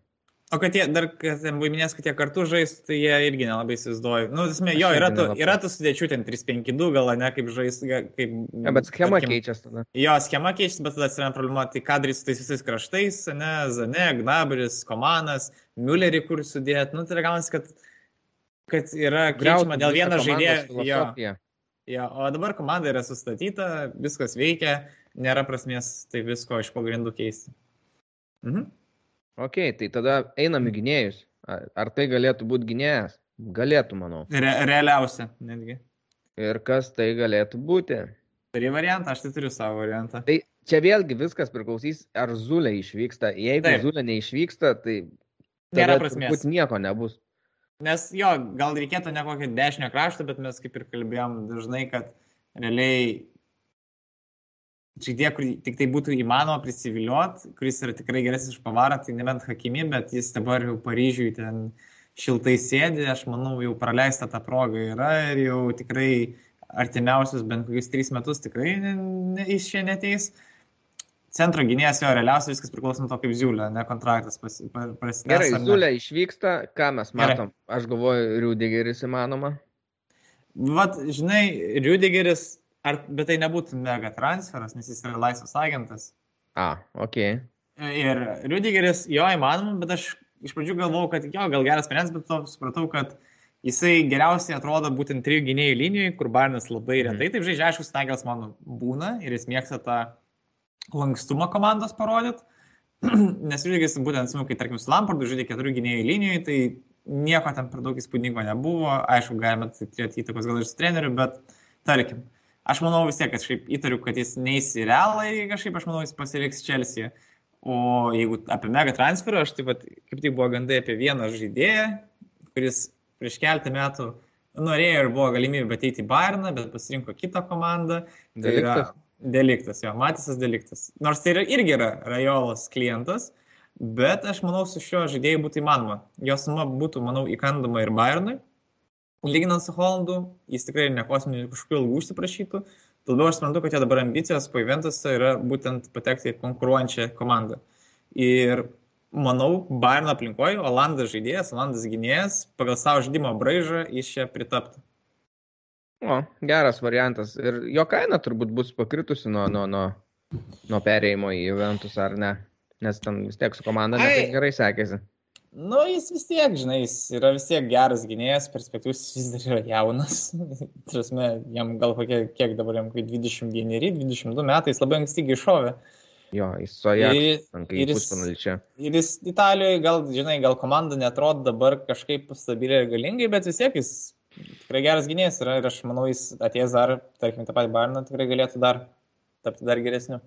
O kad jie, dar, kad ten buvo minės, kad jie kartu žais, tai jie irgi nelabai įsivaizduoju. Nu, tasme, jo, yra tų, yra tų sudėčių, ten 3-5-2 gal, ne, kaip žais, kaip... Ja, bet schema tarkim, keičiasi tada. Jo, schema keičiasi, bet tada atsiranda problema, tai ką darys su tais visais kraštais, ne, Zane, Gnabris, Komanas, Müllerį, kur sudėt, nu, tai gaunasi, kad, kad yra keičiama dėl vieno žaidėjo. Jo, jo, o dabar komanda yra sustatyta, viskas veikia, nėra prasmės tai visko iš pagrindų keisti. Mhm. Ok, tai tada einam į gynėjus. Ar tai galėtų būti gynėjas? Galėtų, manau. Re realiausia, netgi. Ir kas tai galėtų būti? Turi variantą, aš tai turiu savo variantą. Tai čia vėlgi viskas priklausys, ar Zulė išvyksta. Jeigu Taip. Zulė neišvyksta, tai nėra prasmės. Nieko nebus. Nes jo, gal reikėtų ne kokį dešinio kraštą, bet mes kaip ir kalbėjom dažnai, kad realiai žaidėją, kurį tik tai būtų įmanoma prisivilioti, kuris yra tikrai geresnis už pavarą, tai nebent Hakimi, bet jis dabar jau Paryžiui ten šiltai sėdi, aš manau, jau praleista ta proga yra ir jau tikrai artimiausius bent kokius trys metus tikrai ne, ne, iš čia neteis. Centro gynėjas jo realiausiai viskas priklauso nuo to, kaip Ziulė, ne kontraktas prasidės. Gerai, Ziulė išvyksta, ką mes matom? Gerai. Aš galvoju, Rudigeris įmanoma. Vat, žinai, Rudigeris Ar, bet tai nebūtų mega transferas, nes jis yra laisvas agentas. A, ok. Ir Rudigeris, jo įmanoma, bet aš iš pradžių galvojau, kad jo, gal geras sprendimas, bet to supratau, kad jisai geriausiai atrodo būtent trijų gynėjų linijoje, kur Barnas labai mhm. retai, mm. taip žaidžia, aišku, Snagels man būna ir jis mėgsta tą lankstumą komandos parodyti. [clears throat] Nes Rudigeris būtent, atsimenu, kai tarkim su Lampardu žaidė keturių gynėjų linijoje, tai nieko ten per daug įspūdingo nebuvo. Aišku, galime tai turėti įtakos gal ir su treneriu, bet tarkim, Aš manau vis tiek, kažkaip įtariu, kad jis neįs į realą ir kažkaip aš manau, jis pasiliks Chelsea. O jeigu apie mega transferą, aš taip pat, kaip tik buvo gandai apie vieną žaidėją, kuris prieš keletą metų norėjo ir buvo galimybė ateiti į Bayerną, bet pasirinko kitą komandą. Tai deliktas. yra deliktas, jo, Matisas deliktas. Nors tai yra, irgi yra Rajolos klientas, bet aš manau, su šiuo žaidėju būtų įmanoma. Jo suma būtų, manau, įkandama ir Bayernui lyginant su Holandu, jis tikrai ne kosminių kažkokių ilgų užsiprašytų. Todėl aš suprantu, kad jo dabar ambicijos po Juventusą yra būtent patekti į konkuruojančią komandą. Ir manau, Bayern aplinkoje Olandas žaidėjas, Olandas gynėjas pagal savo žaidimo braižą iš čia pritaptų. O, geras variantas. Ir jo kaina turbūt bus pakritusi nuo, nuo, nuo, nuo perėjimo į Juventus, ar ne? Nes ten vis tiek su komanda gerai sekėsi. Nu, jis vis tiek, žinai, jis yra vis tiek geras gynėjas, perspektyvus vis dar yra jaunas. [laughs] Trasme, jam gal kokie, kiek dabar jam, kai 21, 22 metai, jis labai anksti iššovė. Jo, jis su Ajax, ir jis, čia. ir jis Italijoje, gal, žinai, gal komanda netrodo dabar kažkaip stabiliai ir galingai, bet vis tiek jis tikrai geras gynėjas yra ir aš manau, jis atėjęs dar, tarkim, tą patį Barną tikrai galėtų dar tapti dar geresniu.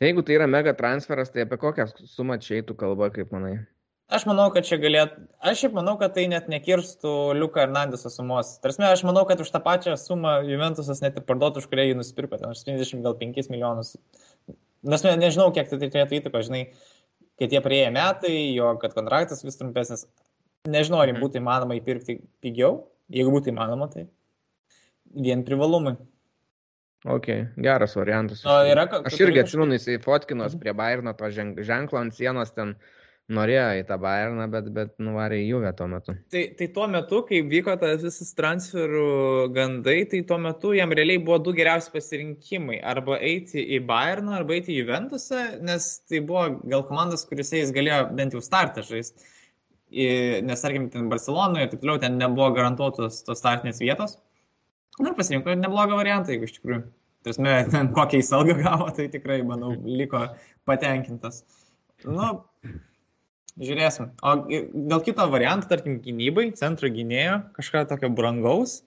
Jeigu tai yra mega transferas, tai apie kokią sumą čia eitų kalba, kaip manai? Aš manau, kad čia galėtų, aš šiaip manau, kad tai net nekirstų Liuką Hernandeso sumos. Tarsi, aš manau, kad už tą pačią sumą Juventusas net ir parduotų, už kurią jį nusipirko, ten 85 milijonus. Nes ne, nežinau, kiek tai, turėtų įtakos, žinai, kad jie prieėję metai, jo, kad kontraktas vis trumpesnis. Nežinau, ar mhm. būtų įmanoma įpirkti pigiau, jeigu būtų įmanoma, tai vien privalumai. Ok, geras variantas. O, yra, aš irgi atsimenu, jisai fotkinos mhm. prie Bairno to ženklo ant sienos ten norėjo į tą Bayerną, bet, bet nuvarė į Juve tuo metu. Tai, tai tuo metu, kai vyko tas visas transferų gandai, tai tuo metu jam realiai buvo du geriausi pasirinkimai - arba eiti į Bayerną, arba eiti į Juventusą, nes tai buvo gal komandas, kuriuose jis galėjo bent jau startą žaisti. Nes, tarkim, ten Barcelonoje ir taip toliau, ten nebuvo garantuotos tos startinės vietos. Na ir pasirinko neblogą variantą, jeigu iš tikrųjų. Tarsi, [laughs] ten kokią jis algą gavo, tai tikrai, manau, liko patenkintas. Nu, Žiūrėsim. O dėl kito varianto, tarkim, gynybai, centro gynėjo, kažką tokio brangaus.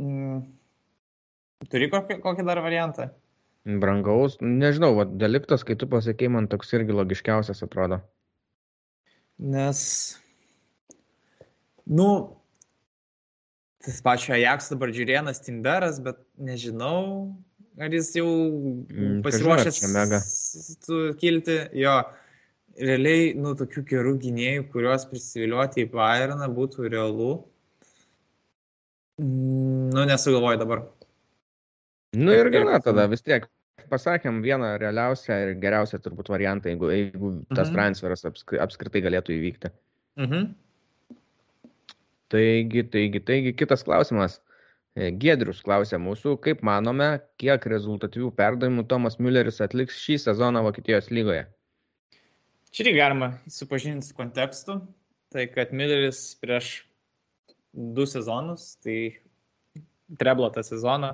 Mm. Turi kokį, kokį dar variantą? Brangaus, nežinau, va, deliktas, kai tu pasakėjai, man toks irgi logiškiausias atrodo. Nes, nu, tas pačio Ajax dabar žiūrėnas Timberas, bet nežinau, ar jis jau mm, pasiruošęs kilti. Jo, realiai, nu, tokių gerų gynėjų, kuriuos prisivilioti į Bayerną būtų realu. Nu, nesugalvoju dabar. Nu ir gana tada vis tiek. Pasakėm vieną realiausią ir geriausią turbūt variantą, jeigu, jeigu tas mhm. transferas apskritai galėtų įvykti. Mhm. Taigi, taigi, taigi, kitas klausimas. E, Giedrius klausė mūsų, kaip manome, kiek rezultatyvių perdavimų Tomas Mülleris atliks šį sezoną Vokietijos lygoje. Čia irgi galima supažinti su kontekstu. Tai kad Milleris prieš du sezonus, tai treblą tą sezoną,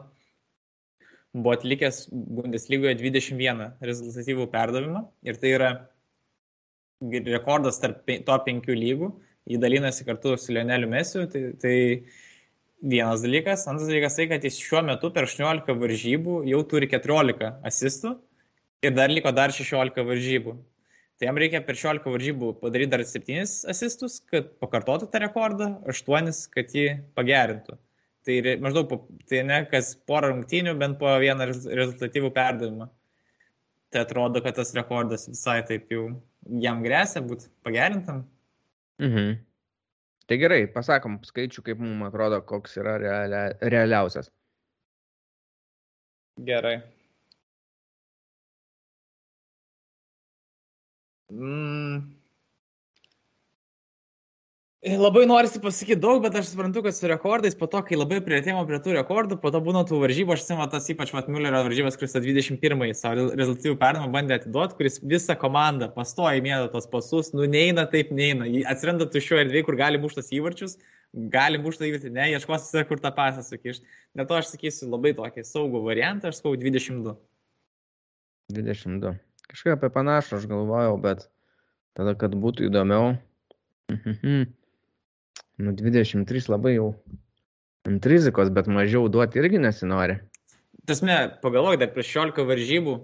buvo atlikęs Bundeslygoje 21 rezultatyvų perdavimą ir tai yra rekordas tarp to penkių lygų. Jį dalinasi kartu su Lioneliu Mesiu. Tai, tai vienas dalykas. Antras dalykas tai, kad jis šiuo metu per 18 varžybų jau turi 14 asistų ir dar liko dar 16 varžybų. Tai jam reikia per 16 varžybų padaryti dar 7 asistus, kad pakartotų tą rekordą, 8, kad jį pagerintų. Tai maždaug, tai ne kas porą rungtynių, bent po vieną rezultatyvų perdavimą. Tai atrodo, kad tas rekordas visai taip jau jam grėsia būti pagerintam. Mhm. Tai gerai, pasakom skaičių, kaip mums atrodo, koks yra realia, realiausias. Gerai. Mm. Labai norisi pasakyti daug, bet aš suprantu, kad su rekordais, po to, kai labai prieartėjimo prie tų rekordų, po to būna tų varžybų, aš simu tas ypač Vat Müllerio varžybas, kuris 21-ąjį savo rezultatyvų perdavimą bandė atiduoti, kuris visą komandą pastoja mėdo tos pasus, nu neina taip, neina. Atsiranda tuščio erdvėje, kur gali muštas įvarčius, gali muštą įvartį, ne, ieškosi, kur tą pasą sukišti. Dėl to aš sakysiu labai tokį saugų variantą, aš sakau 22. 22. Kažkaip apie panašų aš galvojau, bet tada, kad būtų įdomiau. Mhm. Nu, 23 labai jau ant rizikos, bet mažiau duoti irgi nesinori. Tasme, pagalvok, dar prieš 16 varžybų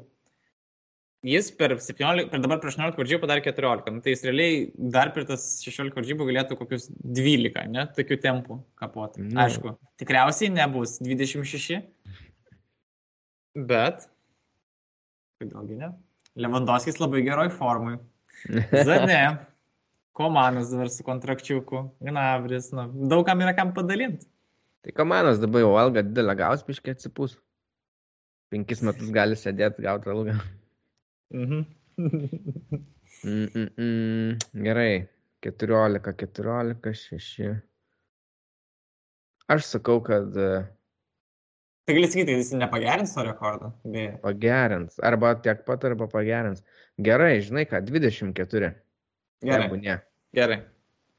jis per, 17, per dabar prieš 18 varžybų padarė 14. Nu, tai jis realiai dar per tas 16 varžybų galėtų kokius 12, ne, tokių tempų kapoti. Nu. Aišku, tikriausiai nebus 26, bet kodėlgi ne? Lewandowskis labai geroj formui. [laughs] Zane, Komanas dabar su kontrakčiuku, Gnabris, nu, daug kam yra kam padalinti. Tai Komanas dabar jau algą didelę gaus, piškiai atsipūs. Penkis metus gali sėdėti, gauti algą. Mhm. [laughs] mm, mm, mm. Gerai, 14, 14, 6. Aš sakau, kad Tai gali sakyti, jis nepagerins to rekordo. Beje. Pagerins. Arba tiek pat, arba pagerins. Gerai, žinai ką, 24. Gerai. Tebūnė. Gerai.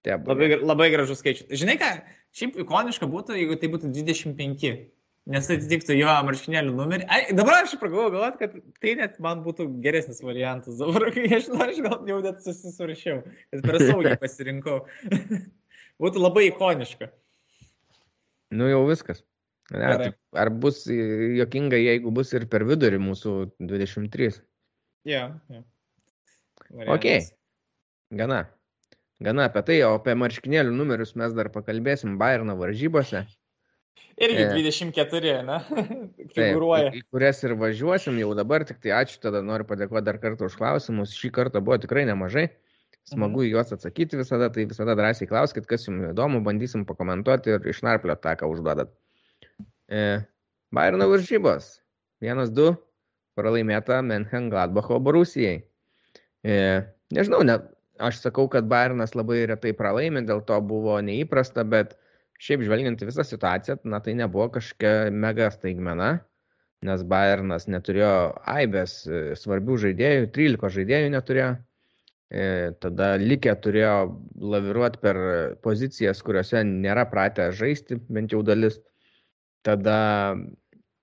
Tebūnė. Labai, labai gražus skaičius. Žinai ką, šiaip ikoniška būtų, jeigu tai būtų 25. Nes atitiktų jo marškinėlių numerį. Ai, dabar aš pagalvoju, galvot, kad tai net man būtų geresnis variantas. Dabar, kai aš aš gal jau net susisurašiau, kad per saugiai pasirinkau. būtų labai ikoniška. Nu jau viskas. Ne, ar bus jokinga, jeigu bus ir per vidurį mūsų 23? Ja, ja. Variantas. Ok. Gana. Gana apie tai, o apie marškinėlių numerius mes dar pakalbėsim Bayerno varžybose. Irgi 24, ne? Figuruoja. Į kurias ir važiuosim jau dabar, tik tai ačiū, tada noriu padėkoti dar kartą už klausimus. Šį kartą buvo tikrai nemažai. Smagu mhm. juos atsakyti visada, tai visada drąsiai klauskit, kas jums įdomu, bandysim pakomentuoti ir išnarplio tą, ką užduodat. E, Bayerno varžybos. 1-2 pralaimėta Menchen Gladbacho Borusijai. E, nežinau, ne, aš sakau, kad Bayernas labai retai pralaimė, dėl to buvo neįprasta, bet Šiaip žvelgiant visą situaciją, na tai nebuvo kažkokia mega staigmena, nes Bayernas neturėjo aibės e, svarbių žaidėjų, 13 žaidėjų neturėjo. Tada likę turėjo laviruoti per pozicijas, kuriuose nėra pratę žaisti, bent jau dalis. Tada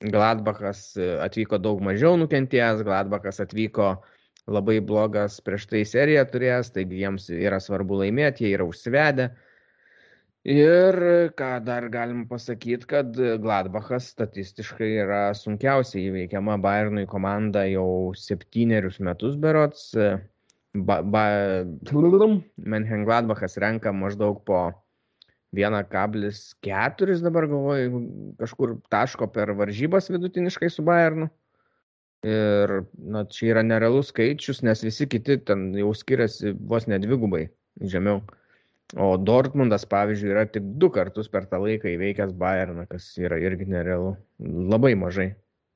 Gladbachas e, atvyko daug mažiau nukentėjęs, Gladbachas atvyko labai blogas prieš tai seriją turėjęs, taigi jiems yra svarbu laimėti, jie yra užsivedę. Ir ką dar galim pasakyti, kad Gladbachas statistiškai yra sunkiausiai įveikiama Bayernui komanda jau septynerius metus berots. Ba, ba, Menhen Gladbachas renka maždaug po 1,4 dabar galvoju, kažkur taško per varžybas vidutiniškai su Bayernu. Ir na, čia yra nerealus skaičius, nes visi kiti ten jau skiriasi vos nedvigubai žemiau. O Dortmundas, pavyzdžiui, yra tik du kartus per tą laiką įveikęs Bayerną, kas yra irgi nerealu. Labai mažai.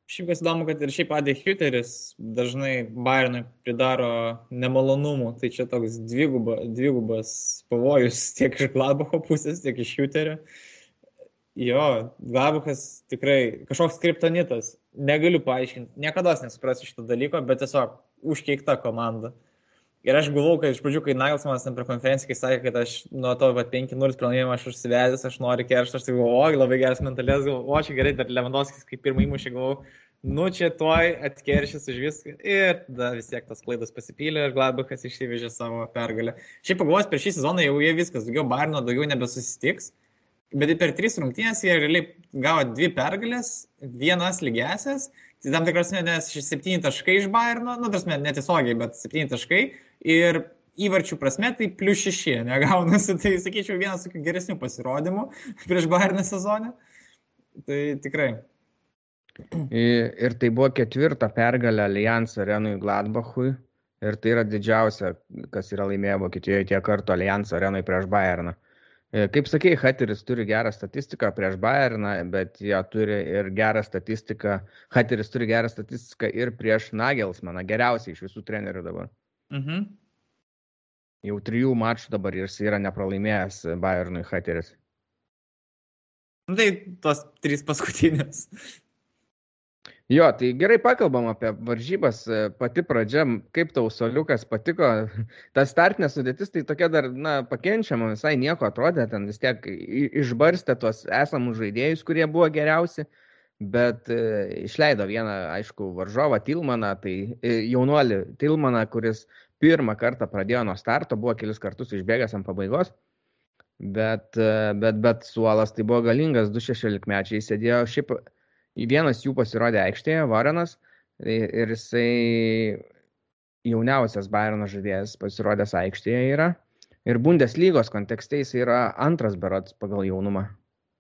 Šiaip kas įdomu, kad ir šiaip Adė Hüteris dažnai Bayernui pridaro nemalonumų. Tai čia toks dviguba, dvigubas pavojus [laughs] tiek iš Gladbacho pusės, tiek iš Hüterio. Jo, Gladbachas tikrai kažkoks kriptonitas. Negaliu paaiškinti, niekada nesuprasiu šito dalyko, bet tiesiog užkeikta komanda. Ir aš galvojau, kad iš pradžių, kai Nagelsmanas ten per konferenciją, kai sakė, kad aš nuo to 5-0 pralaimėjimo aš užsivedęs, aš noriu keršto, aš tai galvoju, o, labai geras mentalės, galvoju, o, čia gerai, dar Lewandowskis kaip pirmą įmušė, galvoju, nu čia tuoj atkeršys už viską. Ir tada vis tiek tas klaidas pasipylė ir Gladbachas išsivežė savo pergalę. Šiaip pagalvojus, per šį sezoną jau jie viskas, daugiau Barno, daugiau nebesusitiks. Bet per tris rungtynės jie realiai gavo dvi pergalės, vienas lygiasias, tai tam tikras, nes septyni taškai iš Bayerno, nu, tas netiesiogiai, bet septyni taškai ir įvarčių prasme tai plus šeši negaunasi, [laughs] tai sakyčiau vienas tokių geresnių pasirodymų [laughs] prieš Bayerną sezonę. Tai tikrai. Ir tai buvo ketvirta pergalė Allianz arenui Gladbachui. Ir tai yra didžiausia, kas yra laimėję Vokietijoje tiek kartų Allianz arenui prieš Bayerną. E, kaip sakėjai, Hateris turi gerą statistiką prieš Bayerną, bet jie turi ir gerą statistiką, Hateris turi gerą statistiką ir prieš Nagelsmaną, geriausiai iš visų trenerių dabar. Mhm. Jau trijų mačų dabar jis yra nepralaimėjęs Bayernui Hateris. Nu, tai tos trys paskutinės. Jo, tai gerai pakalbam apie varžybas, pati pradžia, kaip tau soliukas patiko, ta startinė sudėtis, tai tokia dar, na, pakenčiama, visai nieko atrodė, ten vis tiek išbarstė tuos esamus žaidėjus, kurie buvo geriausi, bet e, išleido vieną, aišku, varžovą Tilmaną, tai e, jaunuolį Tilmaną, kuris pirmą kartą pradėjo nuo starto, buvo kelis kartus išbėgęs ant pabaigos, bet, bet, bet suolas tai buvo galingas, 2-16 mečiai sėdėjo, šiaip vienas jų pasirodė aikštėje, Varenas, ir jisai jauniausias Bayerno žaidėjas pasirodęs aikštėje yra. Ir Bundeslygos kontekste jis yra antras berots pagal jaunumą.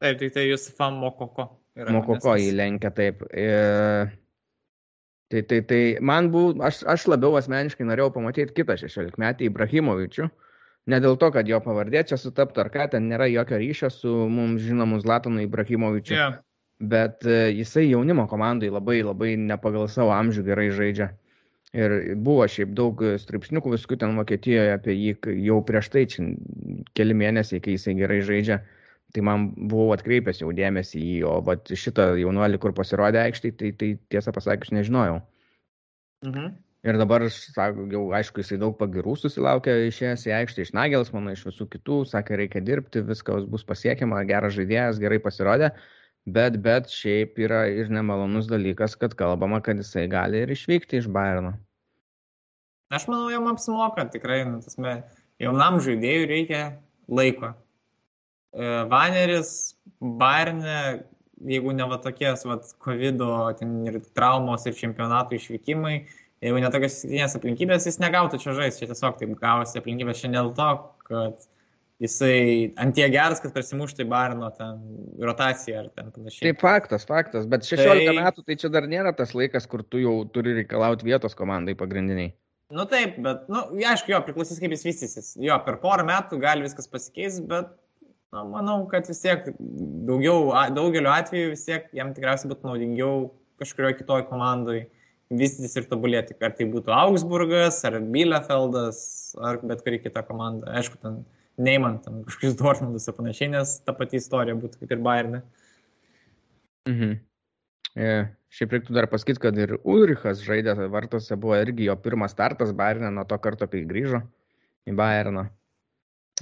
Taip, tai tai jūs fan Mokoko. Mokoko įlenkia taip. Ir Tai, tai, tai man buvo, aš, aš labiau asmeniškai norėjau pamatyti kitą 16 metį Ibrahimovičių. Ne dėl to, kad jo pavardė čia sutaptų ar ką, ten nėra jokio ryšio su mums žinomu Zlatanu Ibrahimovičiu. Yeah. Bet uh, jisai jaunimo komandai labai labai ne pagal savo amžių gerai žaidžia. Ir buvo šiaip daug straipsniukų viskų ten Vokietijoje apie jį jau prieš tai, čia keli mėnesiai, kai jisai gerai žaidžia. Tai man buvau atkreipęs jau dėmesį į jį, o vat, šitą jaunuolį, kur pasirodė aikštai, tai, tai tiesą pasakius nežinojau. Mhm. Ir dabar, sako, jau aišku, jisai daug pagirų susilaukė išėjęs į aikštę iš Nagels, mano iš visų kitų, sakė, reikia dirbti, viskas bus pasiekiama, geras žaidėjas, gerai pasirodė, bet, bet šiaip yra ir nemalonus dalykas, kad kalbama, kad jisai gali ir išvykti iš Bayerno. Aš manau, jam apsimoka, tikrai, nu, tasme, jaunam žaidėjui reikia laiko Vaneris, Bairne, jeigu ne va tokies, va, COVID ir traumos ir čempionatų išvykimai, jeigu ne tokios įsitinės aplinkybės, jis negautų čia žaisti, čia tiesiog taip gavosi aplinkybės šiandien dėl to, kad jisai antie geras, kad prasimuštų į Barino ten rotaciją ar ten panašiai. Tai faktas, faktas, bet 16 tai... metų tai čia dar nėra tas laikas, kur tu jau turi reikalauti vietos komandai pagrindiniai. Nu taip, bet, nu, aišku, jo, priklausys kaip jis vystysis. Jo, per porą metų gali viskas pasikeis, bet nu, manau, kad vis tiek daugiau, daugeliu atveju vis tiek jam tikriausiai būtų naudingiau kažkurioje kitoje komandoje vystytis ir tobulėti. Ar tai būtų Augsburgas, ar Bielefeldas, ar bet kuri kita komanda. Aišku, ten neimant tam kažkokius Dortmundus ir panašiai, nes ta pati istorija būtų kaip ir Bayernė. Mhm. E, šiaip reiktų dar pasakyti, kad ir Ulrichas žaidė vartose, buvo irgi jo pirmas startas Bayernė nuo to karto, kai grįžo į Bayerną.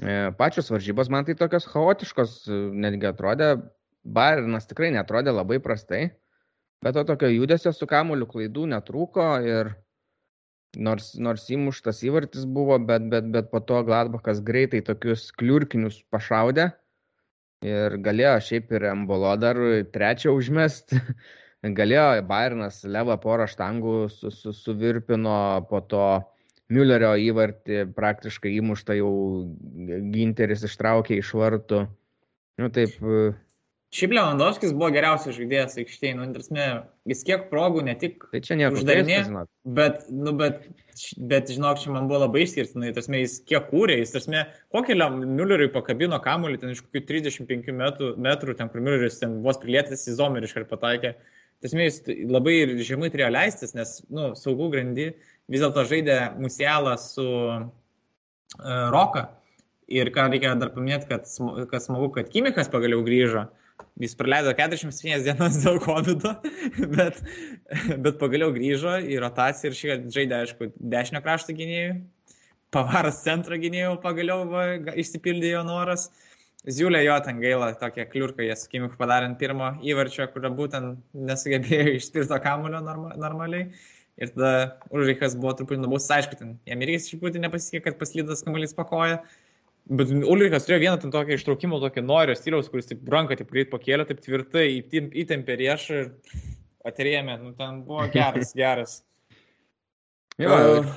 E, pačios varžybos man tai tokios chaotiškos, netgi atrodė, Bayernas tikrai netrodė labai prastai, bet to tokio judesio su kamuoliu klaidų netrūko ir Nors, nors įmuštas įvartis buvo, bet, bet, bet po to Gladbachas greitai tokius kliurkinius pašaudė ir galėjo šiaip ir Embolo dar trečią užmest. [laughs] galėjo Bayernas Levą porą štangų su, su, suvirpino, po to Müllerio įvartį praktiškai įmuštą jau Ginteris ištraukė iš vartų. Nu taip, Šiaip Lewandowskis buvo geriausias žaidėjas aikštėje, nu, tarsi, jis kiek progų ne tik tai čia uždarinė, bet, nu, bet, bet, žinok, čia man buvo labai išskirtinai, tarsi, jis kiek kūrė, jis, tarsi, kokį Mülleriui pakabino kamuolį ten iš kokių 35 metrų, metrų ten, kur Mülleris ten vos prilietęs į zomerį iškart pataikė. Tarsi, jis labai žemai turėjo leistis, nes, nu, saugų grandį vis dėlto žaidė Musialą su uh, Roka. Ir ką reikia dar paminėti, kad, kad smagu, kad Kimikas pagaliau grįžo. Uh, Jis praleido 47 dienas dėl COVID, [laughs] bet, bet pagaliau grįžo į rotaciją ir šį žaidė, aišku, dešinio krašto gynėjų. Pavaras centro gynėjų pagaliau va, išsipildė jo noras. Ziulė jo ten gaila, tokia kliurka, jie su Kimiku padarė ant pirmo įvarčio, kurio būtent nesugebėjo [laughs] išspirto kamulio norma, normaliai. Ir tada Ulrichas buvo truputį nubaustas, aišku, ten jam irgi truputį nepasisekė, kad paslydas kamuolys pakoja. Bet Ulrikas turėjo vieną ten tokią ištraukimo, tokį norio stiliaus, kuris taip ranką taip greit pakėlė, taip tvirtai įtempė riešą ir atrėmė. Nu, ten buvo [laughs] geras, geras. jo, uh,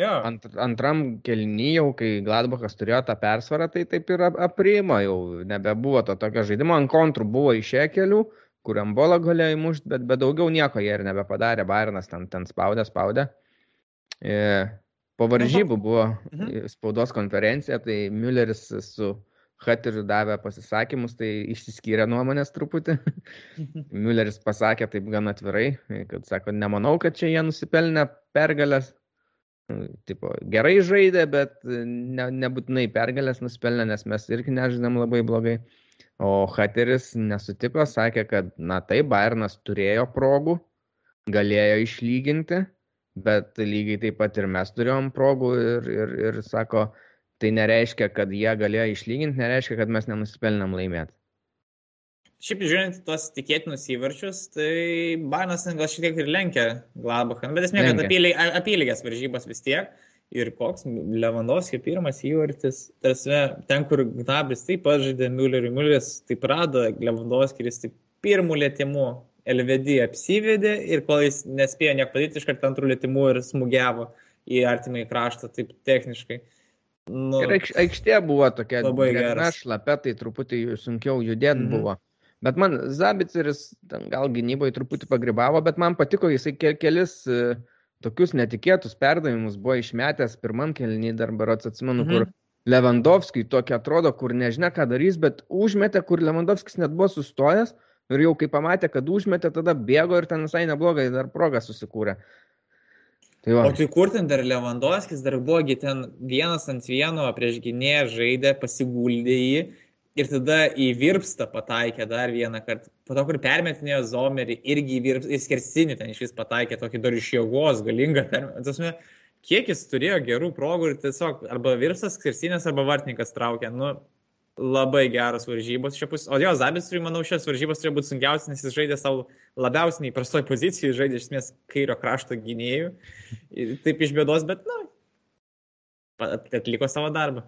jo. Ant, antram kelnyjau, kai Gladbachas turėjo tą persvarą, tai taip ir apriima jau, nebebuvo to tokio žaidimo, ant kontrų buvo išė kelių, kuriam bolą galėjo įmušti, bet, bet daugiau nieko jie ir nebepadarė, Bairnas ten, ten spaudė, spaudė. E, Po varžybų buvo mhm. spaudos konferencija, tai Mülleris su Hateriu davė pasisakymus, tai išsiskyrė nuomonės truputį. [laughs] Mülleris pasakė taip gan atvirai, kad sako, nemanau, kad čia jie nusipelnė pergalės. Tipo, gerai žaidė, bet ne, nebūtinai pergalės nusipelnė, nes mes irgi nežinėm labai blogai. O Hateris nesutiko, sakė, kad na taip, Bayernas turėjo progų, galėjo išlyginti, bet lygiai taip pat ir mes turėjom progų ir, ir, ir sako, tai nereiškia, kad jie galėjo išlyginti, nereiškia, kad mes nenusipelnėm laimėti. Šiaip žiūrint tuos tikėtinus įvarčius, tai Barnas gal šiek tiek ir lenkia Gladbachą, bet esmė, kad apylygės apyly, varžybos vis tiek. Ir koks Lewandowski pirmas įvartis, tarsi ten, kur Gnabris taip pat žaidė Mülleriui, Mülleris taip rado Lewandowski ir jis taip pirmų lėtimų LVD apsivedė ir kol jis nespėjo nieko padaryti, iškart antrų lėtimų ir smūgiavo į artimąjį kraštą, taip techniškai. Nu, ir aikštė buvo tokia labai gera, šlapia, tai truputį sunkiau judėti mm -hmm. buvo. Bet man Zabiceris gal gynyboje truputį pagribavo, bet man patiko, jisai kelis uh, tokius netikėtus perdavimus buvo išmetęs pirmam kelnį, dar berots atsimenu, -hmm. kur Lewandowski tokia atrodo, kur nežinia ką darys, bet užmetė, kur Lewandowskis net buvo sustojęs, Ir jau kai pamatė, kad užmetė, tada bėgo ir ten visai neblogai dar progą susikūrė. Tai va. o tai kur ten dar Lewandowskis, dar buvogi ten vienas ant vieno prieš gynėją žaidė, pasiguldė jį ir tada į virpstą pataikė dar vieną kartą. Po to, kur permetinėjo Zomerį, irgi į virpstą, į skersinį ten iš vis pataikė tokį dar iš jėgos galingą permetinį. Kiek jis turėjo gerų progų ir tiesiog arba virpstas skersinės, arba vartininkas traukė. Nu, labai geros varžybos šia pusė. O jo, Zabisui, manau, šios varžybos turėjo būti sunkiausias, nes jis žaidė savo labiausiai neįprastoj pozicijai, žaidė iš esmės kairio krašto gynėjų. Taip iš bėdos, bet, na, atliko savo darbą.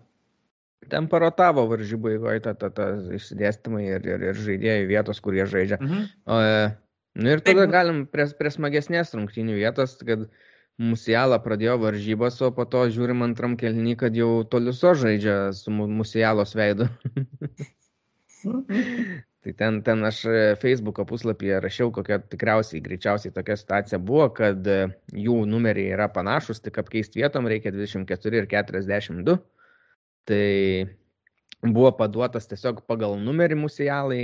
Ten parotavo varžybų įgoje ta, ta, ta išsidėstymai ir, ir, ir žaidėjų vietos, kurie žaidžia. Mhm. O, nu ir tada Taip. galim prie, prie smagesnės rungtynių vietos, kad Musiala pradėjo varžybas, o po to žiūrim antram kelnį, kad jau Toliuso žaidžia su Musialos veidu. [laughs] tai ten, ten aš Facebook'o puslapyje rašiau, kokia tikriausiai, greičiausiai tokia situacija buvo, kad jų numeriai yra panašus, tik apkeisti vietom reikia 24 ir 42. Tai buvo paduotas tiesiog pagal numerį musialai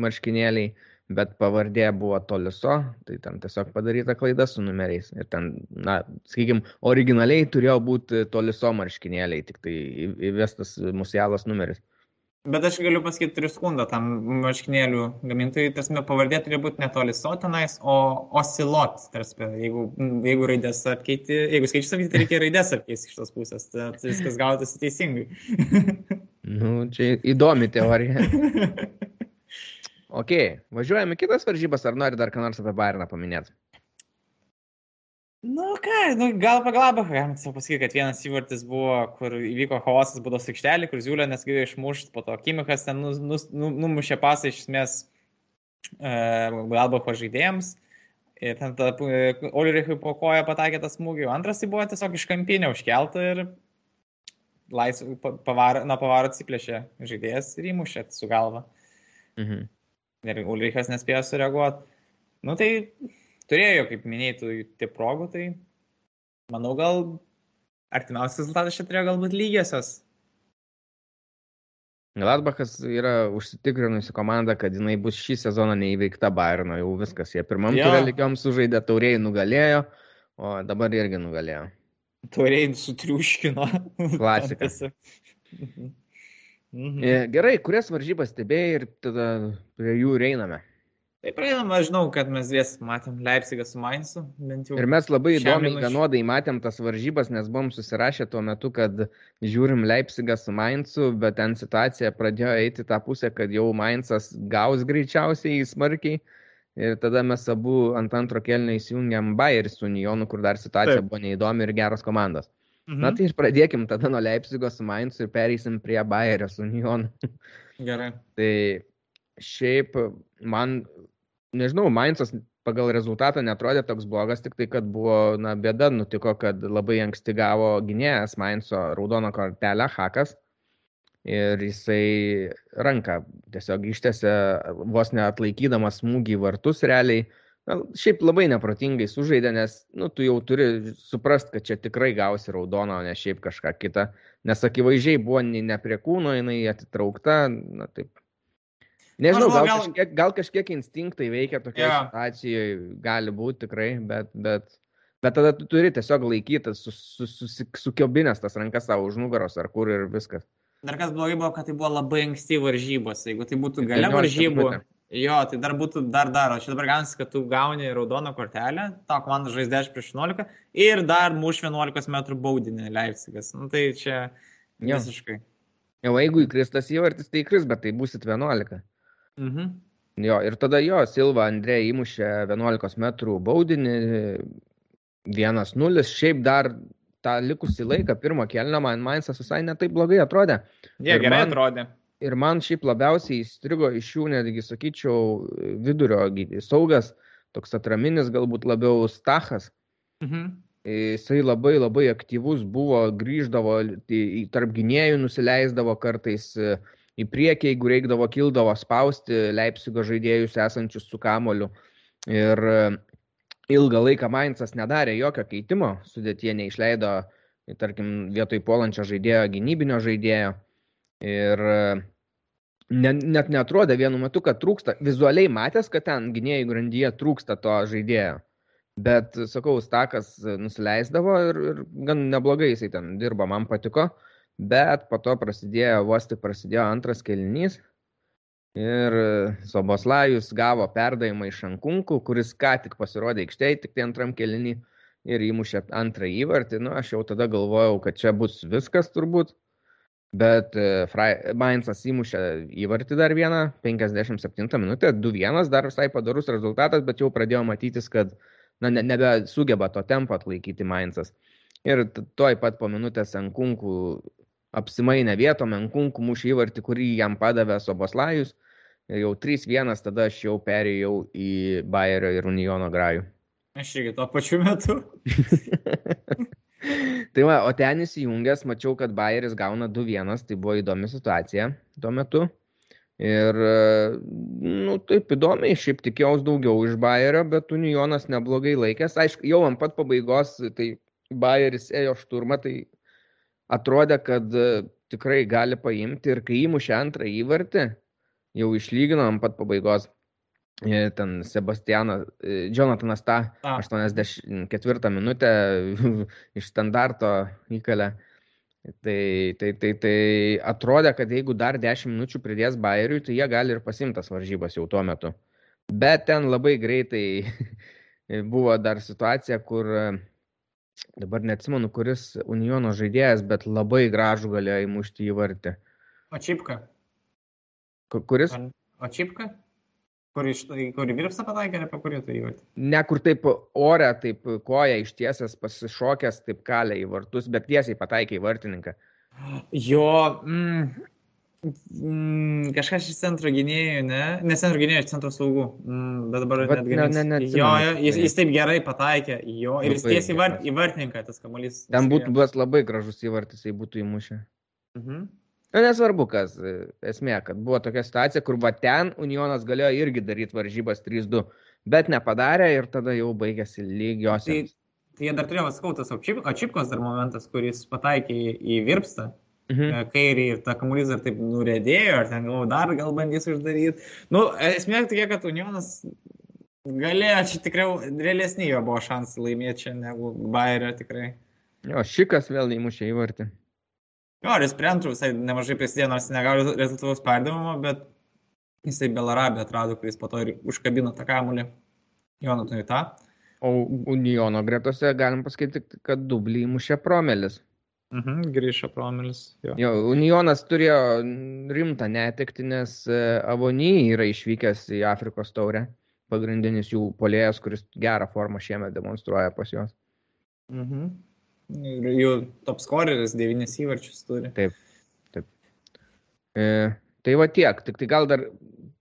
marškinėliai bet pavardė buvo Toliso, tai ten tiesiog padaryta klaida su numeriais. Ir ten, na, sakykime, originaliai turėjo būti Toliso marškinėliai, tik tai įvestas musialas numeris. Bet aš galiu pasakyti, turiu skundą tam marškinėlių gamintojui, tarsi pavardė turi būti netoli so tenais, o osilot, tarsi, jeigu, jeigu raidės apkeiti, jeigu skaičius apkeiti, tai reikia raidės apkeisti iš tos pusės, tai viskas gautųsi teisingai. [laughs] nu, čia įdomi teorija. [laughs] Ok, važiuojame kitas varžybas, ar nori dar ką nors apie Bayerną paminėti? Nu ką, nu, gal pagalba, galim tiesiog pasakyti, kad vienas įvartis buvo, kur įvyko chaosas būdos aikštelė, kur Ziulė nesgėjo išmušti, po to Kimikas ten nus, nus, nu, numušė pasą iš esmės e, galba pažaidėjams. Ir ten ta Ulrichui po koją pataikė tą smūgį, antras tai buvo tiesiog iš kampinio užkelta ir laisv, pavar, nuo pavaro atsiplėšė žaidėjas ir įmušė su galva. Mhm ir Ulrichas nespėjo sureaguoti. Nu tai turėjo, kaip minėjai, tie progų, tai manau gal artimiausias rezultatas čia turėjo galbūt lygiosios. Gladbachas yra užsitikrinusi komanda, kad jinai bus šį sezoną neįveikta Bayerno, jau viskas. Jie pirmam ja. turė lygiom sužaidė, tauriai nugalėjo, o dabar irgi nugalėjo. Tauriai sutriuškino. Klasika. [laughs] Mhm. E, gerai, kurias varžybas stebėjai ir tada prie jų einame. Tai praeinama, žinau, kad mes vis matėm Leipzigą su Mainzu. Ir mes labai įdomiai, minuš... vienodai matėm tas varžybas, nes buvom susirašę tuo metu, kad žiūrim Leipzigą su Mainzu, bet ten situacija pradėjo eiti tą pusę, kad jau Mainzas gaus greičiausiai smarkiai. Ir tada mes abu ant antro kelnio įsijungiam Bayerį su Unionu, kur dar situacija Taip. buvo neįdomi ir geros komandos. Mhm. Na tai ir pradėkim tada nuo Leipzigo su Mainzu ir pereisim prie Bayerio su Unionu. Gerai. tai šiaip man, nežinau, Mainzas pagal rezultatą netrodė toks blogas, tik tai, kad buvo, na, bėda nutiko, kad labai anksti gavo gynėjas Mainzo raudoną kortelę, Hakas. Ir jisai ranką tiesiog ištėse vos neatlaikydamas smūgį vartus realiai na, šiaip labai neprotingai sužaidė, nes nu, tu jau turi suprast, kad čia tikrai gausi raudoną, o ne šiaip kažką kitą. Nes akivaizdžiai buvo ne prie kūno, jinai atitraukta, na taip. Nežinau, gal, gal... Kažkiek, gal kažkiek instinktai veikia tokioje yeah. situacijoje, gali būti tikrai, bet, bet, bet tada tu turi tiesiog laikyti sukiobinės tas rankas savo už nugaros ar kur ir viskas. Dar kas blogai buvo, kad tai buvo labai anksti varžybos. Jeigu tai būtų gale varžybų, minutė. Jo, tai dar būtų dar dar, o čia dabar gaunasi, kad tu gauni raudoną kortelę, ta komanda žais 10 prieš 11 ir dar muš 11 m baudinį Leipzigas. Nu, tai čia jo. visiškai. Jau jeigu įkris tas įvartis, tai įkris, bet tai busit 11. Mhm. Jo, ir tada jo, Silva Andrė įmušė 11 m baudinį 1-0, šiaip dar tą likusį laiką, pirmo kelnio man Mainzas visai netaip blogai atrodė. Jie yeah, gerai man, atrodė ir man šiaip labiausiai įstrigo iš jų, netgi sakyčiau, vidurio saugas, toks atraminis galbūt labiau Stachas. Mhm. Jisai labai labai aktyvus buvo, grįždavo, tarp gynėjų nusileisdavo kartais e, į priekį, jeigu reikdavo, kildavo spausti Leipzigo žaidėjus esančius su kamoliu. Ir e, ilgą laiką Mainzas nedarė jokio keitimo, sudėtie neišleido, tarkim, vietoj puolančio žaidėjo gynybinio žaidėjo. Ir ne, net netrodė vienu metu, kad trūksta, vizualiai matęs, kad ten gynėjai grandyje trūksta to žaidėjo. Bet, sakau, Stakas nusileisdavo ir, ir gan neblogai jisai ten dirbo, man patiko. Bet po to prasidėjo, vos tik prasidėjo antras kelinys. Ir Soboslajus gavo perdavimą iš Ankunkų, kuris ką tik pasirodė aikštėje, tik tai antram kelinį ir įmušė antrą įvartį. Nu, aš jau tada galvojau, kad čia bus viskas turbūt. Bet e, Mainzas įmušė įvartį dar vieną, 57 minutę, 2-1, dar visai padarus rezultatas, bet jau pradėjo matytis, kad na, ne, nebesugeba to tempo atlaikyti Mainzas. Ir toj pat po minutės Ankunkų apsimainę vietom, Enkunku mušė įvartį, kurį jam padavė Soboslajus. Ir jau 3-1 tada aš jau perėjau į Bayerio ir Uniono grajų. Aš irgi tuo pačiu metu. [laughs] tai va, o ten įsijungęs, mačiau, kad Bayeris gauna 2-1, tai buvo įdomi situacija tuo metu. Ir, nu, taip įdomiai, šiaip tikėjausi daugiau iš Bayerio, bet Unionas neblogai laikęs. Aišku, jau ant pat pabaigos, tai Bayeris ėjo šturmą, tai atrodė, kad e, tikrai gali paimti ir kai įmušė antrą įvartį, jau išlygino ant pat pabaigos. E, ten Sebastianas, e, Jonathanas tą 84 minutę [laughs] iš standarto įkalė. Tai, tai, tai, tai atrodė, kad jeigu dar 10 minučių pridės Bayeriui, tai jie gali ir pasimtas varžybas jau tuo metu. Bet ten labai greitai [laughs] buvo dar situacija, kur dabar neatsimenu, kuris Uniono žaidėjas, bet labai gražų galėjo įmušti į vartį. O Čipka? Kuris? O Čipka? Kur, iš, kur virpsta pataikė, apie kurį tai įvartį? Ne, kur taip ore, taip koja ištiesęs, pasišokęs, taip kalė į vartus, bet tiesiai pataikė į vartininką. Jo, mm, mm, kažkas iš centro gynėjų, ne? Ne centro gynėjų, iš centro saugų. Mm, bet dabar bet net ne, ne, ne, jo, jo, jis, jis taip gerai pataikė, jo, ir jis tiesiai į vartininką tas kamuolys. Ten būtų buvęs labai gražus įvartis, jei būtų įmušę. Mhm. Na, nesvarbu, kas e, esmė, kad buvo tokia situacija, kur va ten Unionas galėjo irgi daryti varžybas 3-2, bet nepadarė ir tada jau baigėsi lygios. Tai, tai jie dar turėjo skautas Ačipkos dar momentas, kuris pataikė į, į Virpstą. Mhm. Kairį ir ta kamuolys dar taip nurėdėjo, ar ten galvoju, dar gal bandys uždaryti. Nu, esmė tokia, kad Unionas galėjo, čia tikrai realesni jo buvo šansai laimėti čia negu Bayerio tikrai. Jo, šikas vėl įmušė įvartį. Jo, ir jis prie antrų visai nemažai prisidėjo, nors negavo rezultatus perdavimo, bet jisai Belarabė atrado, kuris po to ir užkabino tą kamulį. Jonatui tą. O Uniono gretose galim pasakyti, kad dublį įmušė promelis. Mhm, grįžo promelis. Jo. jo, Unionas turėjo rimtą netekti, nes e, Avony yra išvykęs į Afrikos taurę. Pagrindinis jų polėjas, kuris gerą formą šiemet demonstruoja pas juos. Mhm. Ir jų top scoreris 9 įvarčius turi. Taip, taip. E, tai va tiek, tik tai gal dar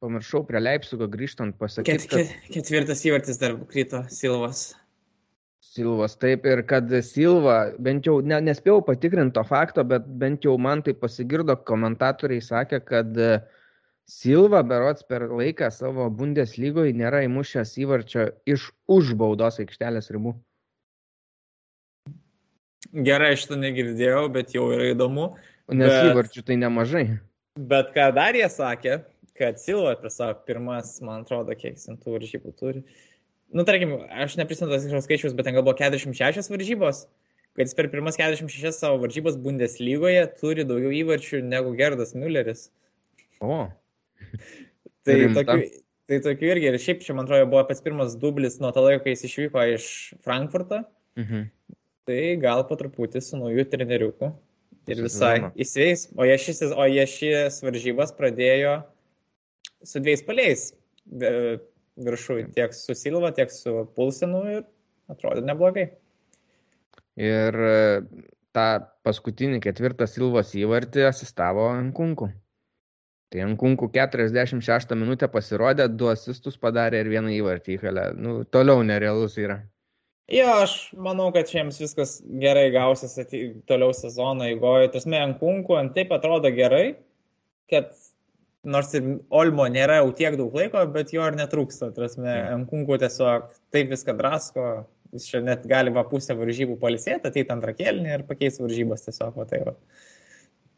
pamiršau prie Leipzigo grįžtant pasakyti. Ket, ket, kad... Ketvirtas įvartis dar krito Silvas. Silvas, taip, ir kad Silva, bent jau ne, nespėjau patikrinti to fakto, bet bent jau man tai pasigirdo, komentatoriai sakė, kad Silva berots per laiką savo Bundeslygoje nėra įmušęs įvarčio iš už baudos aikštelės ribų. Gerai, aš to negirdėjau, bet jau yra įdomu. Nes bet, įvarčių tai nemažai. Bet ką dar jie sakė, kad Silva per savo pirmas, man atrodo, kiek jis tų varžybų turi. Nu, tarkim, aš neprisimenu tas tikros skaičius, bet ten gal buvo 46 varžybos, kad jis per pirmas 46 savo varžybos Bundeslygoje turi daugiau įvarčių negu Gerdas Mülleris. O. [laughs] tai, tokių, tai tokių irgi. Ir šiaip čia, man atrodo, buvo pats pirmas dublis nuo to laiko, kai jis išvyko iš Frankfurto. Mhm tai gal po truputį su nauju treneriuku ir visai įsveis. O jie šis, o jie šis varžybas pradėjo su dviejais paliais viršui, tiek su Silva, tiek su Pulsenu ir atrodė neblogai. Ir e, tą paskutinį ketvirtą Silvos įvartį asistavo Ankunku. Tai Ankunku 46 minutę pasirodė, du asistus padarė ir vieną įvartį įkalė. Nu, toliau nerealus yra. Jo, aš manau, kad šiems viskas gerai gausis toliau sezono eigoje. Tasme, ant kunkų, ant taip atrodo gerai, kad nors ir Olmo nėra jau tiek daug laiko, bet jo ir netrūksta. Tasme, ant kunkų tiesiog taip viską drasko, jis čia net gali va pusę varžybų palisėti, ateiti antrą kelnį ir pakeisti varžybas tiesiog, va tai va.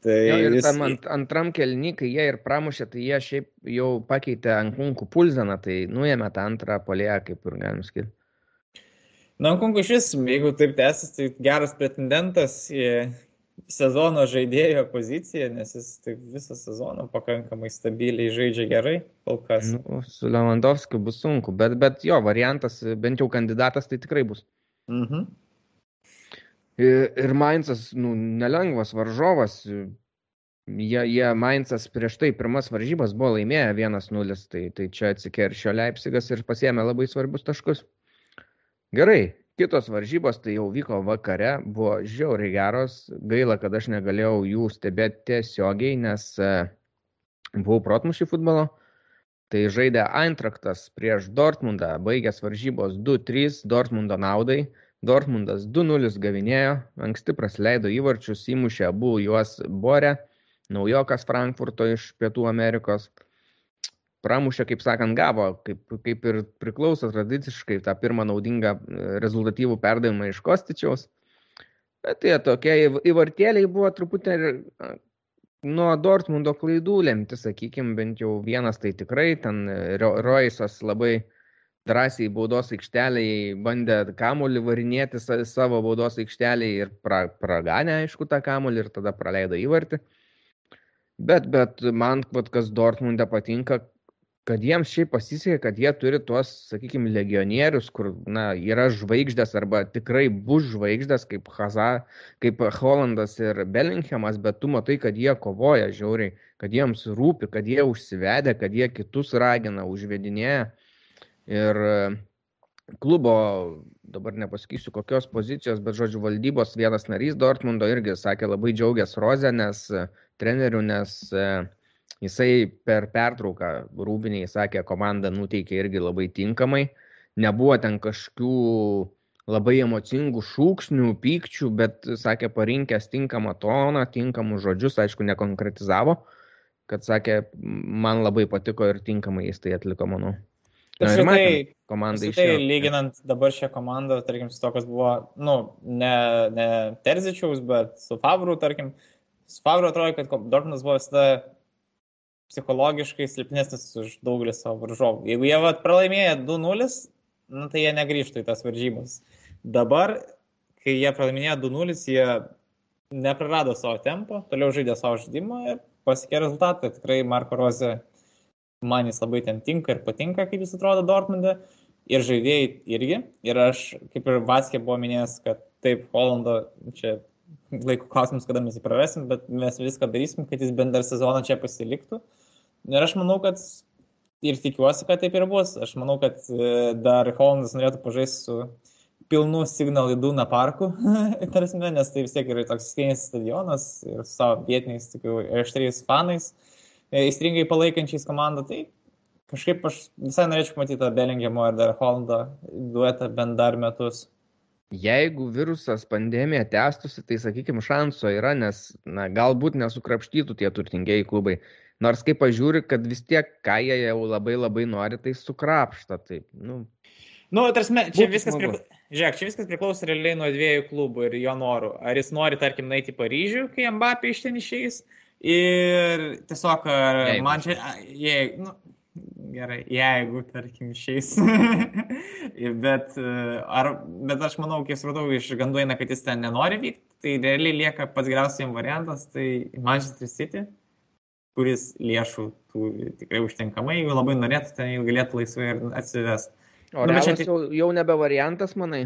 Tai jo, ir jis... tam ant, antram kelnį, kai jie ir pramušė, tai jie šiaip jau pakeitė ant kunkų pulzeną, tai nuėmė tą antrą polėją, kaip ir galim sakyti. Na, Kunku iš vis, jeigu taip tęsis, tai geras pretendentas į sezono žaidėjo poziciją, nes jis taip visą sezoną pakankamai stabiliai žaidžia gerai kol kas. Nu, su Lewandowskiu bus sunku, bet, bet jo variantas, bent jau kandidatas, tai tikrai bus. Mhm. Ir, ir Mainzas, nu, nelengvas varžovas. Jie, jie Mainzas prieš tai pirmas varžybas buvo laimėję 1-0, tai, tai čia atsikeršio Leipzigas ir pasėmė labai svarbius taškus. Gerai, Kitos varžybos tai jau vyko vakare, buvo žiauriai geros, gaila, kad aš negalėjau jų stebėti tiesiogiai, nes e, buvau protmušį futbolo. Tai žaidė Eintraktas prieš Dortmundą, baigęs varžybos 2-3 Dortmundo naudai. Dortmundas 2-0 gavinėjo, anksti praleido įvarčius, įmušė abu juos Borė, naujokas Frankfurto iš Pietų Amerikos pramušė, kaip sakant, gavo, kaip, kaip ir priklauso tradiciškai tą pirmą naudingą e, rezultatyvų perdavimą iš Kostičiaus. Bet tie tokie įvartėliai buvo truputį nuo Dortmundo klaidų lemti, sakykime, bent jau vienas tai tikrai, ten Roisas labai drąsiai baudos aikšteliai bandė kamuolį varinėti savo baudos aikšteliai ir pra, praganė, aišku, tą kamuolį ir tada praleido įvartį. Bet, bet man, vat, kas Dortmunde patinka, kad jiems šiaip pasisekė, kad jie turi tuos, sakykime, legionierius, kur, na, yra žvaigždės arba tikrai bus žvaigždės, kaip Haza, kaip Hollandas ir Bellinghamas, bet tu matai, kad jie kovoja žiauriai, kad jiems rūpi, kad jie užsivedė, kad jie kitus ragina, užvedinėja. Ir e, klubo, dabar nepasakysiu kokios pozicijos, bet žodžiu, valdybos vienas narys Dortmundo irgi sakė labai džiaugias Rozė, nes e, trenerių, nes uh, Jisai per pertrauką rūbiniai sakė, komanda nuteikė irgi labai tinkamai. Nebuvo ten kažkokių labai emocingų šūksnių, pykčių, bet sakė parinkęs tinkamą toną, tinkamus žodžius, aišku, nekonkretizavo, kad sakė, man labai patiko ir tinkamai jis tai atliko, manau. Na, ir tai, komandai tai lyginant dabar šią komandą, tarkim, su to, kas buvo, nu, ne, ne Terzičiaus, bet su Favru, tarkim, su Favru atrodo, kad Dortmundas buvo visada psichologiškai silpnesnis už daugelį savo varžovų. Jeigu jie vat, pralaimėjo 2-0, nu, tai jie negrįžtų į tas varžybas. Dabar, kai jie pralaimėjo 2-0, jie neprarado savo tempo, toliau žaidė savo žaidimą ir pasiekė rezultatą. Tikrai Marko Rozė man jis labai ten tinka ir patinka, kaip jis atrodo Dortmunde. Ir žaidėjai irgi. Ir aš, kaip ir Vaskė buvo minėjęs, kad taip, Holando čia laiko klausimas, kada mes jį prarasim, bet mes viską darysim, kad jis bent dar sezoną čia pasiliktų. Ir aš manau, kad ir tikiuosi, kad taip ir bus. Aš manau, kad e, dar Hollandas norėtų pažaisti su pilnu signal įdūna parku, [laughs] tarsime, nes tai vis tiek yra toks skėnis stadionas ir su savo vietiniais, tikiu, aštriais fanais, įstringai e, palaikančiais komandą. Tai kažkaip aš visai norėčiau matyti tą Bellingemo ir dar Hollando duetą bent dar metus jeigu virusas pandemija tęstųsi, tai sakykime, šanso yra, nes na, galbūt nesukrapštytų tie turtingieji klubai. Nors kaip pažiūri, kad vis tiek, ką jie jau labai labai nori, tai sukrapšta. Taip, nu. Nu, tarsi, čia viskas, prikla... Žiūrėk, čia viskas priklauso realiai nuo dviejų klubų ir jo norų. Ar jis nori, tarkim, nueiti į Paryžių, kai Mbappé iš ten išeis. Ir tiesiog, man čia, jei, nu, gerai, jeigu, tarkim, išeis. [laughs] bet, ar, bet aš manau, kiek supratau, iš gandų eina, kad jis ten nenori vykti, tai realiai lieka pats geriausias variantas, tai Manchester City, kuris lėšų tų tikrai užtenkamai, jeigu labai norėtų, ten jau galėtų laisvai ir atsivesti. O nu, čia jau, jau nebe variantas, manai?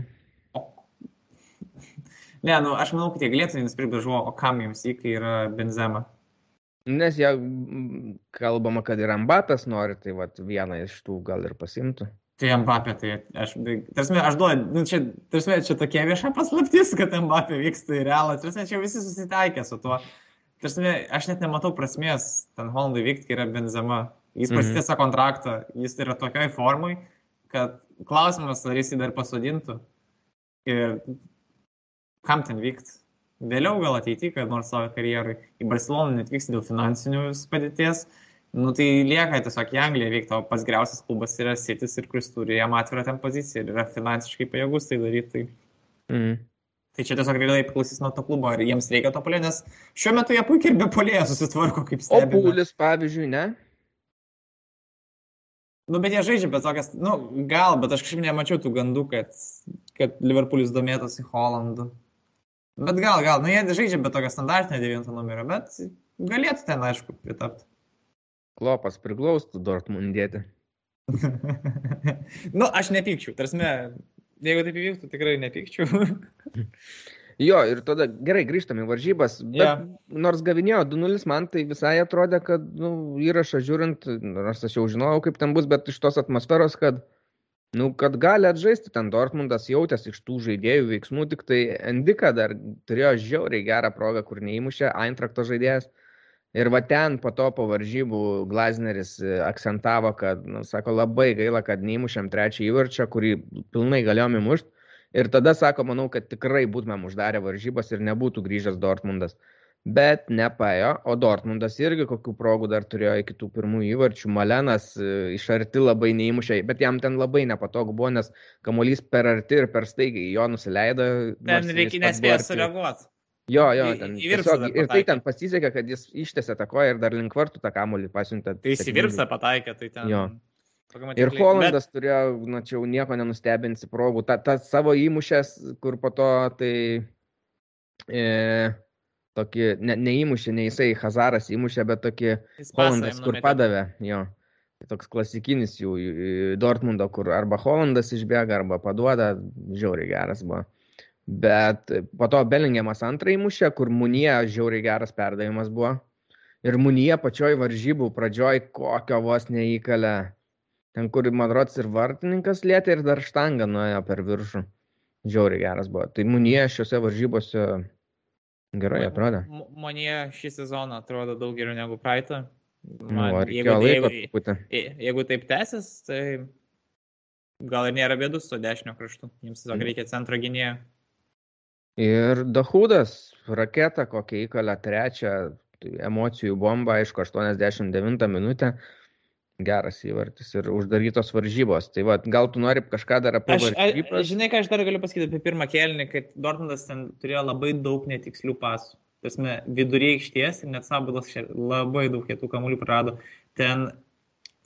Ne, nu, aš manau, kad jie galėtų nusipirkti žuvo, o kam jiems jį, kai yra benzema. Nes jie kalbama, kad ir Ambapės nori, tai vat, vieną iš tų gal ir pasimtų. Tai Ambapė, tai aš, tarsi, aš duodu, nu, čia, tarsi, čia tokia vieša paslaptis, kad Ambapė vyksta į realą, tarsi, čia visi susitaikė su tuo. Tarsi, aš net nematau prasmės ten Holandui vykti, kai yra benzema. Jis mhm. pasitėsa mm -hmm. kontraktą, jis yra tokioj formai, kad klausimas, ar jis jį dar pasodintų ir kam ten vykti. Vėliau gal ateityje, kad nors savo karjerai į Barceloną netvyks dėl finansinių padėties, nu tai lieka tiesiog į Angliją vykti, o pats geriausias klubas yra Sitis ir kuris turi jam atvirą ten poziciją ir yra finansiškai pajėgus tai daryti. Tai... Mm. Tai čia tiesiog realiai priklausys nuo to klubo, ar jiems reikia to polėjo, nes šiuo metu jie puikiai ir be polėjo susitvarko kaip stebime. O Pūlis, pavyzdžiui, ne? Nu, bet jie žaidžia, bet tokias, nu, gal, bet aš kažkaip nemačiau tų gandų, kad, kad Liverpoolis domėtųsi Holandu. Bet gal, gal, nu jie žaidžia be tokio standartinio devinto numerio, bet galėtų ten, aišku, pritapti. Klopas priglaustų Dortmundėti. [laughs] nu, aš nepykčiau, tarsi, jeigu taip įvyktų, tikrai nepykčiau. [laughs] jo, ir tada gerai grįžtame į varžybas. Bet yeah. nors gavinėjo 2-0, man tai visai atrodė, kad nu, įrašą žiūrint, nors aš jau žinojau, kaip ten bus, bet iš tos atmosferos, kad Nu, kad gali atžaisti, ten Dortmundas jautėsi iš tų žaidėjų veiksmų, tik tai Endika dar turėjo žiauriai gerą progą, kur neįmušė Eintrakto žaidėjas. Ir va ten po to po varžybų Glazneris e, akcentavo, kad, nu, sako, labai gaila, kad neįmušėm trečią įvarčią, kurį pilnai galėjom įmušti. Ir tada sako, manau, kad tikrai būtumėm uždarę varžybas ir nebūtų grįžęs Dortmundas bet nepaėjo, o Dortmundas irgi kokių progų dar turėjo iki tų pirmų įvarčių. Malenas e, iš arti labai neįmušė, bet jam ten labai nepatogu buvo, nes kamuolys per arti ir per staigiai jo nusileido. Ten reikia nespėjo sureaguoti. Jo, jo, ten, į, tiesiog, ir tai ten pasisekė, kad jis ištėsi tą koją ir dar link vartų tą kamuolį pasiuntė. Tai jis į virpsą pataikė, tai ten. Jo. Ir Holandas bet... turėjo, na čia jau nieko nenustebinsi progų. Ta, ta savo įmušęs, kur po to tai... E, tokį, ne, neįmušė, ne jisai Hazaras įmušė, bet tokį Hollandas, kur padavė, jo. Tai toks klasikinis jų Dortmundo, kur arba Hollandas išbėga, arba paduoda, žiauriai geras buvo. Bet po to Belingiamas antrą įmušė, kur Munie žiauriai geras perdavimas buvo. Ir Munie pačioj varžybų pradžioj kokio vos neįkalė. Ten, kur Madrots ir vartininkas lietė ir dar štangą nuėjo per viršų. Žiauriai geras buvo. Tai Munie šiuose varžybose Gerai atrodo. Manė šį sezoną atrodo daug geriau negu praeitą. Nu, Man, nu, jeigu, laiko, jeigu, jeigu taip tęsis, tai gal ir nėra bėdų su dešinio kraštu. Jums tiesiog mm. reikia centro gynėjo. Ir Dahudas, raketa kokia įkalė trečią, tai emocijų bomba, aišku, 89 minutę geras įvartis ir uždarytos varžybos. Tai va, gal tu nori kažką dar apie aš, varžybas? Žinai, ką aš dar galiu pasakyti apie pirmą kelnį, kad Dortmundas ten turėjo labai daug netikslių pasų. Tasme, viduriai aikštės ir net sabulas labai daug kietų kamuolių prarado. Ten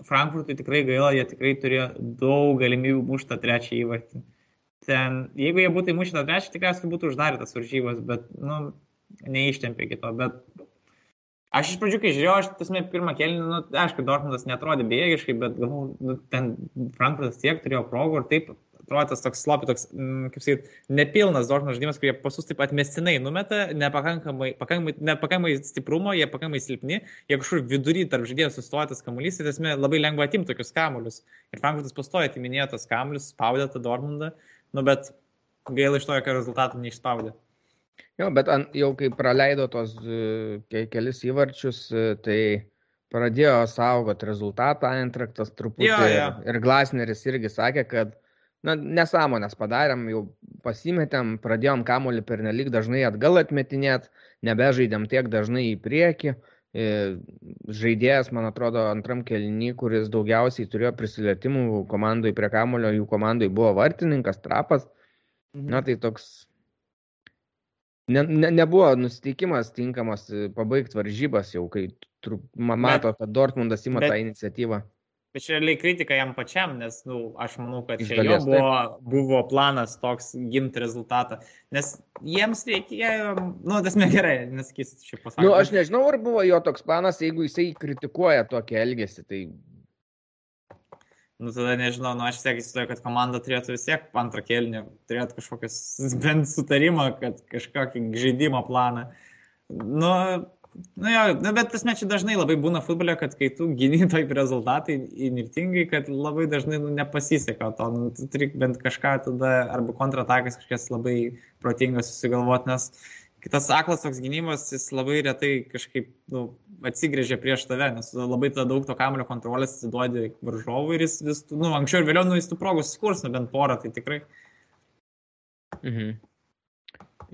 Frankfurtui tikrai gaila, jie tikrai turėjo daug galimybių muštą trečią įvartį. Ten, jeigu jie būtų įmušę tą trečią, tikriausiai būtų uždarytas varžybos, bet, nu, neištempė kito. Bet Aš iš pradžių, kai žiūrėjau, aš tasme pirmą kelnį, nu, aišku, Dortmundas netrodė bėgiškai, bet galvoju, nu, ten Frankfurtas tiek turėjo progų ir taip atrodė tas toks slopi, toks, mm, kaip sakyt, nepilnas Dortmundo žaidimas, kurie pasus taip atmestinai numeta, nepakankamai, pakankamai, nepakankamai stiprumo, jie pakankamai silpni, jie kažkur vidury tarp žaidėjų sustoja tas kamuolys, tai tasme labai lengva atimti tokius kamuolius. Ir Frankfurtas pastoja atiminėjo tas kamuolius, spaudė tą Dortmundą, nu, bet gaila iš to, jokio rezultato neišspaudė. Jo, bet an, jau kai praleido tos ke, kelis įvarčius, tai pradėjo saugot rezultatą Eintraktas truputį. Jo, jo. Ir, Glasneris irgi sakė, kad na, nesąmonės padarėm, jau pasimetėm, pradėjom kamuolį per nelik dažnai atgal atmetinėt, nebežaidėm tiek dažnai į priekį. Žaidėjas, man atrodo, antram kelnį, kuris daugiausiai turėjo prisilietimų komandai prie kamulio, jų komandai buvo vartininkas, trapas. Mhm. Na tai toks ne, ne, nebuvo nusiteikimas tinkamas e, pabaigti varžybas jau, kai trup, mato, kad Dortmundas ima bet, iniciatyvą. Bet čia realiai kritika jam pačiam, nes nu, aš manau, kad čia jo buvo, buvo planas toks ginti rezultatą. Nes jiems reikėjo, nu, tas negerai, nesakysit šį pasakymą. Nu, aš nežinau, ar buvo jo toks planas, jeigu jisai kritikuoja tokį elgesį, tai nu tada nežinau, nu aš tiek įsivaizduoju, kad komanda turėtų vis tiek antrą kelnį, turėtų kažkokius bent sutarimą, kad kažkokį žaidimo planą. Nu, nu jo, nu, bet tas mečiai dažnai labai būna futbole, kad kai tu [laughs] taip rezultatai įnirtingai, kad labai dažnai nu, nepasiseka to, nu, tu turi bent kažką tada, arba kontratakas kažkas labai protingas susigalvoti, nes kitas aklas toks gynimas, jis labai retai kažkaip nu, atsigrėžia prieš tave, nes labai daug to kamulio kontrolės atsiduodi varžovui ir jis vis, nu, anksčiau ir vėliau, nu, jis tų progų skurs, nu, bent porą, tai tikrai. Mhm.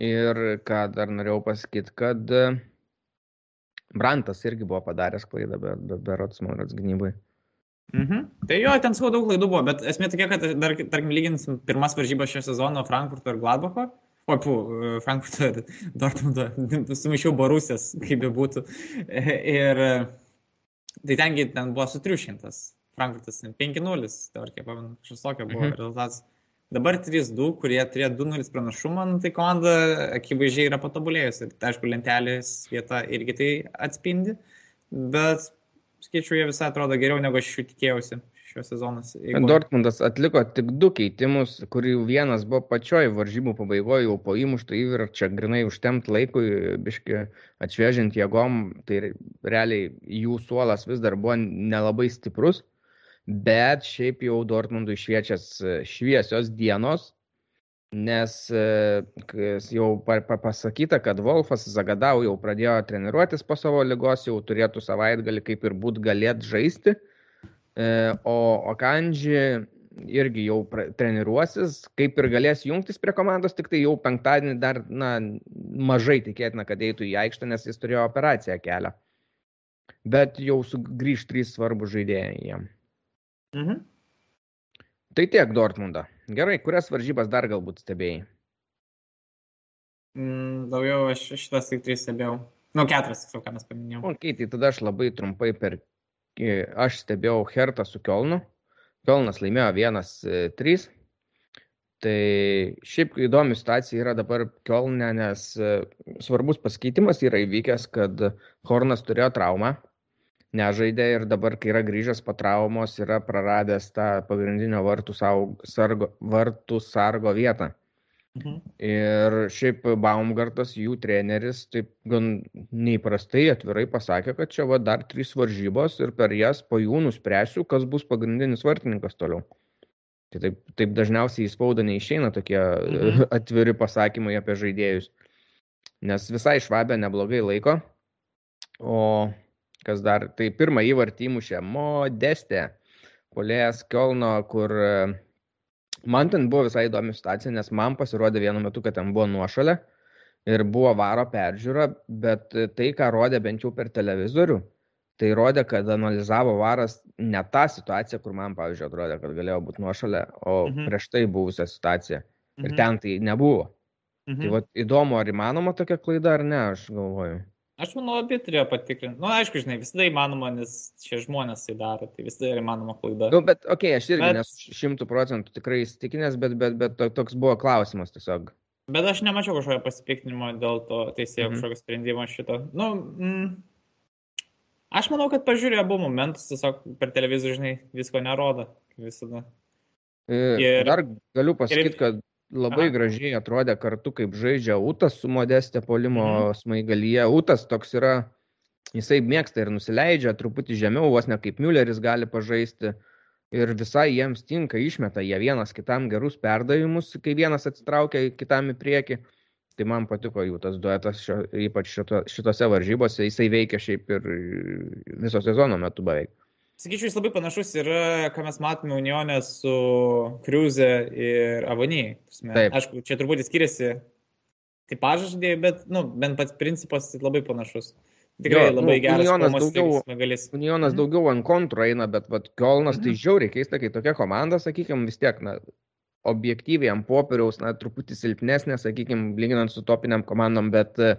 Ir ką dar norėjau pasakyti, kad e, Brantas irgi buvo padaręs klaidą, bet be, berots Maurats gynybai. Mhm. Tai jo, ten savo daug klaidų buvo, bet esmė tokia, kad dar, tarkim, lyginsim pirmas varžybas šio sezono Frankfurto ir Gladbacho, O, pu, Frankfurto ir [laughs] Dortmundo, sumaišiau Borusės, kaip be būtų. Ir tai tengi ten buvo sutriušintas. Frankfurtas 5-0, teorija, pamenu, kažkas tokio buvo mhm. rezultatas. Dabar 3-2, kurie turėjo 2-0 pranašumą, nu, tai komanda akivaizdžiai yra patobulėjusi. Aišku, lentelės vieta irgi tai atspindi, bet skaičiu, jie visai atrodo geriau negu aš jų tikėjausi šios sezonas. Jeigu... Dortmundas atliko tik du keitimus, kurių vienas buvo pačioj varžybų pabaigoje, jau po įmušto įvirčio, grinai užtemti laikui, biški atšviežinti jėgom, tai realiai jų suolas vis dar buvo nelabai stiprus. Bet šiaip jau Dortmundui šviečias šviesios dienos, nes jau pasakyta, kad Wolfas Zagadau jau pradėjo treniruotis po savo lygos, jau turėtų savaitgalį kaip ir būt galėt žaisti, o Okanji irgi jau treniruosis, kaip ir galės jungtis prie komandos, tik tai jau penktadienį dar na, mažai tikėtina, kad eitų į aikštę, nes jis turėjo operaciją kelią. Bet jau sugrįž trys svarbus žaidėjai jiem. Mhm. Tai tiek Dortmundą. Gerai, kurias varžybas dar galbūt stebėjai? Mm, daugiau aš šitas tik trys stebėjau. Nu, keturias, tiksliau, ką mes paminėjome. Ok, tai tada aš labai trumpai per... Aš stebėjau Hertą su Kielnu. Pelnas laimėjo 1-3. Tai šiaip įdomi situacija yra dabar Kielne, nes e, svarbus pasikeitimas yra įvykęs, kad Hornas turėjo traumą, nežaidė ir dabar, kai yra grįžęs po traumos, yra praradęs tą pagrindinio vartų, sargo, vartų sargo vietą. Mhm. Ir šiaip Baumgartas, jų treneris, taip gan neįprastai atvirai pasakė, kad čia va dar trys varžybos ir per jas po jų nuspręsiu, kas bus pagrindinis vartininkas toliau. Tai taip, taip dažniausiai į spaudą neišeina tokie mhm. [laughs] atviri pasakymai apie žaidėjus. Nes visai švabė neblogai laiko. O kas dar, tai pirmą įvartį įmušė Modestė, polėjas Kielno, kur Man ten buvo visai įdomi situacija, nes man pasirodė vienu metu, kad ten buvo nuošalė ir buvo varo peržiūra, bet tai, ką rodė bent jau per televizorių, tai rodė, kad analizavo varas ne tą situaciją, kur man, pavyzdžiui, atrodė, kad galėjo būti nuošalė, o mhm. prieš tai buvusią situaciją. Ir mhm. ten tai nebuvo. Tai mhm. Tai va, įdomu, ar įmanoma tokia klaida ar ne, aš galvoju. Aš manau, abi turėjo patikrinti. Na, nu, aišku, žinai, visada įmanoma, nes šie žmonės tai daro, tai visada yra įmanoma klaida. Na, nu, bet, okei, okay, aš irgi bet... nesu šimtų procentų tikrai įsitikinęs, bet, bet, bet toks buvo klausimas tiesiog. Bet aš nemačiau kažkokio pasipiktinimo dėl to teisėjo mhm. kažkokio sprendimo šito. Nu, mm, aš manau, kad pažiūrėjo abu momentus, tiesiog per televizorių, žinai, visko nerodo, visada. E, ir, Dar galiu pasakyti, ir... kad labai Aha. gražiai atrodė kartu, kaip žaidžia Utas su modestė polimo mhm. smaigalyje. Utas toks yra, jisai mėgsta ir nusileidžia truputį žemiau, vos ne kaip Mülleris gali pažaisti. Ir visai jiems tinka, išmeta jie vienas kitam gerus perdavimus, kai vienas atsitraukia kitam į priekį. Tai man patiko jų tas duetas, šio, ypač šito, šitose varžybose, jisai veikia šiaip ir viso sezono metu beveik. Sakyčiau, jis labai panašus yra, ką mes matome Unionė su Kriuze ir Avanyje. Aišku, čia turbūt skiriasi tipažas žaidėjai, bet, nu, bent pats principas labai panašus. Tikrai jo, labai nu, geras. Unionas daugiau, Unionas mhm. daugiau ant kontrų eina, bet vat, Kielnas tai mhm. tai žiauriai keista, kai tokia komanda, sakykime, vis tiek, na, objektyviai ant popieriaus, na, truputį silpnesnė, sakykime, lyginant su topiniam komandom, bet uh,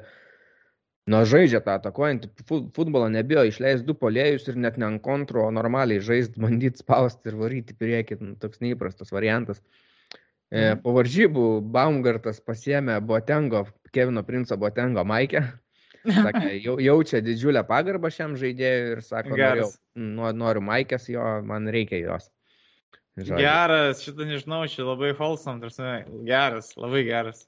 Nu, žaidžia tą atakuojantį futbolą, nebijo išleisti du polėjus ir net ne ant kontro, o normaliai žaisti, [laughs] bandyti spausti ir varyti priekį, nu, toks neįprastas variantas. E, mhm. po varžybų Baumgartas pasiemė Botengo, Kevino Princo Botengo maikę. Sakė, jau, jaučia didžiulę pagarbą šiam žaidėjui ir sako, noriu, noriu maikės jo, man reikia jos. Žodžiu. Geras, šitą nežinau, šitą labai wholesome, geras, labai geras.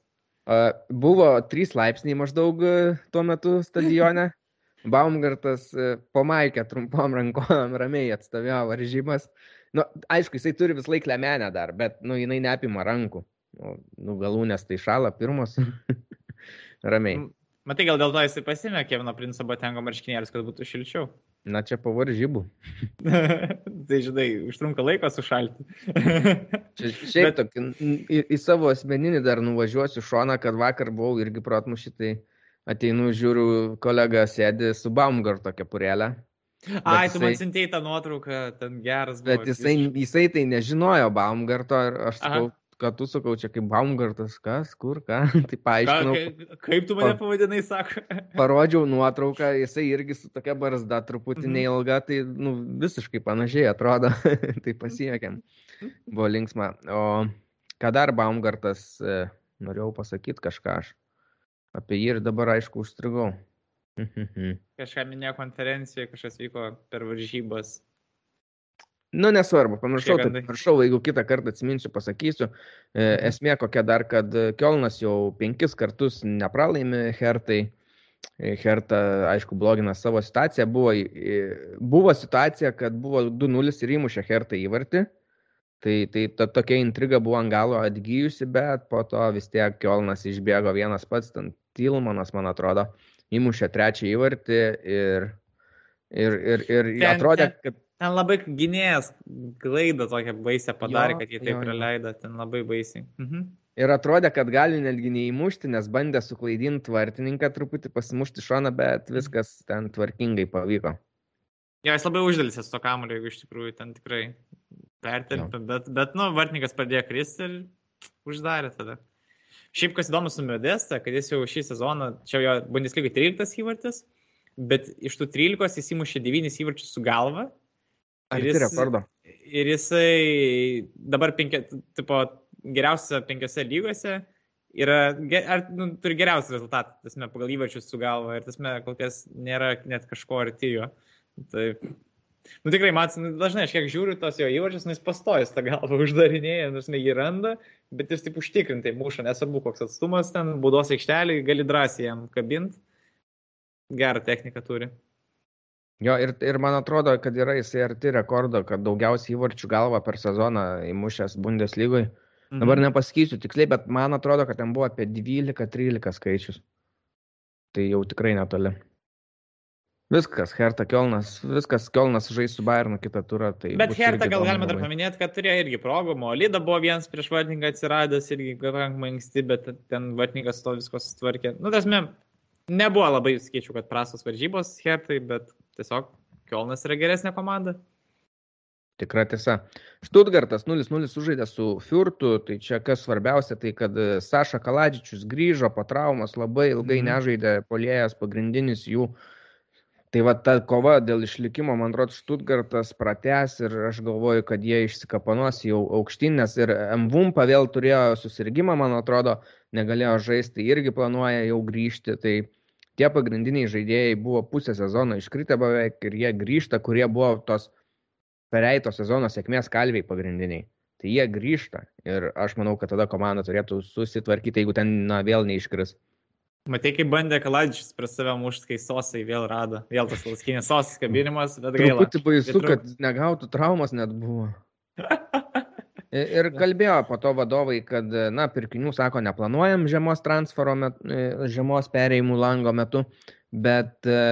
Buvo 3 laipsniai maždaug e, tuo metu stadione. [laughs] Baumgartas e, po maikę trumpom rankom ramiai atstovėjo varžybas. Nu, aišku, jisai turi vis laik lemenę dar, bet nu, jinai neapima rankų. Nu, nu galūnės tai šala pirmos. [laughs] ramiai. Matai, gal dėl to jisai pasimė Kevino Princo Botengo marškinėlius, kad būtų šilčiau. Na, čia po varžybų. [laughs] tai, žinai, užtrunka laiko sušalti. [laughs] čia, šiaip, Bet... tokį, į, į savo asmeninį dar nuvažiuosiu šoną, kad vakar buvau irgi protmušį, tai ateinu, žiūriu, kolega sėdi su Baumgarto kepurėlė. Ai, jisai, tu man sintėjai tą nuotrauką, ten geras. Bet buvo, jisai, jisai tai nežinojo Baumgarto ir aš sakau, kad tu sakau, čia kaip Baumgartas, kas, kur, ką, [laughs] tai paaiškinau. Ka, kaip tu mane pavadinai, sako. [laughs] Parodžiau nuotrauką, jisai irgi su tokia barzda truputį mhm. neilga, tai nu, visiškai panašiai atrodo, [laughs] tai pasiekėm. Buvo linksma. O ką dar Baumgartas, e, norėjau pasakyti kažką aš. Apie jį ir dabar aišku užstrigau. Kažką minėjo konferencijoje, kažkas vyko per varžybas. Nu, nesvarbu, pamiršau, tai pamiršau, jeigu kitą kartą atsiminsiu, pasakysiu. E, mhm. Esmė kokia dar, kad Kielnas jau penkis kartus nepralaimi Hertai. Herta, aišku, blogina savo situaciją. Buvo, buvo situacija, kad buvo 2-0 ir įmušė Herta įvartį. Tai, tai ta, tokia intriga buvo ant galo atgyjusi, bet po to vis tiek Kielnas išbėgo vienas pats, ten Tilmanas, man atrodo, įmušė trečią įvartį ir, ir, ir, ir ten, atrodė, kad... Ten labai gynėjas klaidą tokią baisę padarė, jo, kad jie taip praleido, ten labai baisiai. Mhm. Ir atrodė, kad gali netgi neįmušti, nes bandė suklaidinti tvartininką truputį pasimušti šoną, bet mhm. viskas ten tvarkingai pavyko. Jo, jis labai uždėlysės to kamulio, jeigu iš tikrųjų ten tikrai pertelpė, bet, bet, nu, vartininkas pradėjo kristi ir uždarė tada. Šiaip kas įdomu su Medesta, kad jis jau šį sezoną, čia jo Bundesliga 13 įvartis, bet iš tų 13 jis įmušė 9 įvarčius su galva. Ar jis rekordo? Ir jisai dabar penkia, tipo, geriausia penkiose lygose yra, ar, nu, turi geriausią rezultatą, tasme, pagal įvarčius su galva ir tasme, kol kas nėra net kažko arti jo. Tai, nu tikrai, man, nu, dažnai aš kiek žiūriu tos jo įvarčius, nu, jis pastojas tą galvą [laughs] uždarinėja, nors jį randa, bet jis taip užtikrintai muša, nesvarbu koks atstumas ten, būdos aikštelį, gali drąsiai jam kabinti. Gerą techniką turi. Jo, ir, ir man atrodo, kad yra jisai arti rekordo, kad daugiausiai įvarčių galva per sezoną įmušęs Bundeslygoje. Mhm. Dabar nepasakysiu tiksliai, bet man atrodo, kad ten buvo apie 12-13 skaičius. Tai jau tikrai netoli. Viskas, Herta Kielnas, viskas Kielnas žais su Bayernu kitą turą. Tai Bet Herta gal galima dar paminėti, kad turėjo irgi progų, Molida buvo vienas prieš vartininką atsiradęs irgi pakankamai anksti, bet ten vartininkas to visko sutvarkė. Nu, tasme, nebuvo labai, skaičiu, kad prastos varžybos Hertai, bet tiesiog Kielnas yra geresnė komanda. Tikra tiesa. Štutgartas 0-0 sužaidė su Fiurtu, tai čia kas svarbiausia, tai kad e, Saša Kaladžičius grįžo po traumos, labai ilgai mm. nežaidė polėjas pagrindinis jų. Tai va ta kova dėl išlikimo, man atrodo, Štutgartas prates ir aš galvoju, kad jie išsikapanos jau aukštyn, nes ir Mvumpa vėl turėjo susirgymą, man atrodo, negalėjo žaisti, irgi planuoja jau grįžti. Tai tie pagrindiniai žaidėjai buvo pusę sezono iškritę beveik ir jie grįžta, kurie buvo tos pereito sezono sėkmės kalviai pagrindiniai. Tai jie grįžta ir aš manau, kad tada komanda turėtų susitvarkyti, jeigu ten na, vėl neiškris. Matai, kaip bandė Kaladžius prie save mušti, kai sosai vėl rado. Vėl tas laskinės sosas kabinimas, bet gaila. Truputį baisu, kad negautų traumas net buvo. [laughs] Ir kalbėjo po to vadovai, kad, na, pirkinių, sako, neplanuojam žiemos transfero, met, žiemos pereimų lango metu, bet e,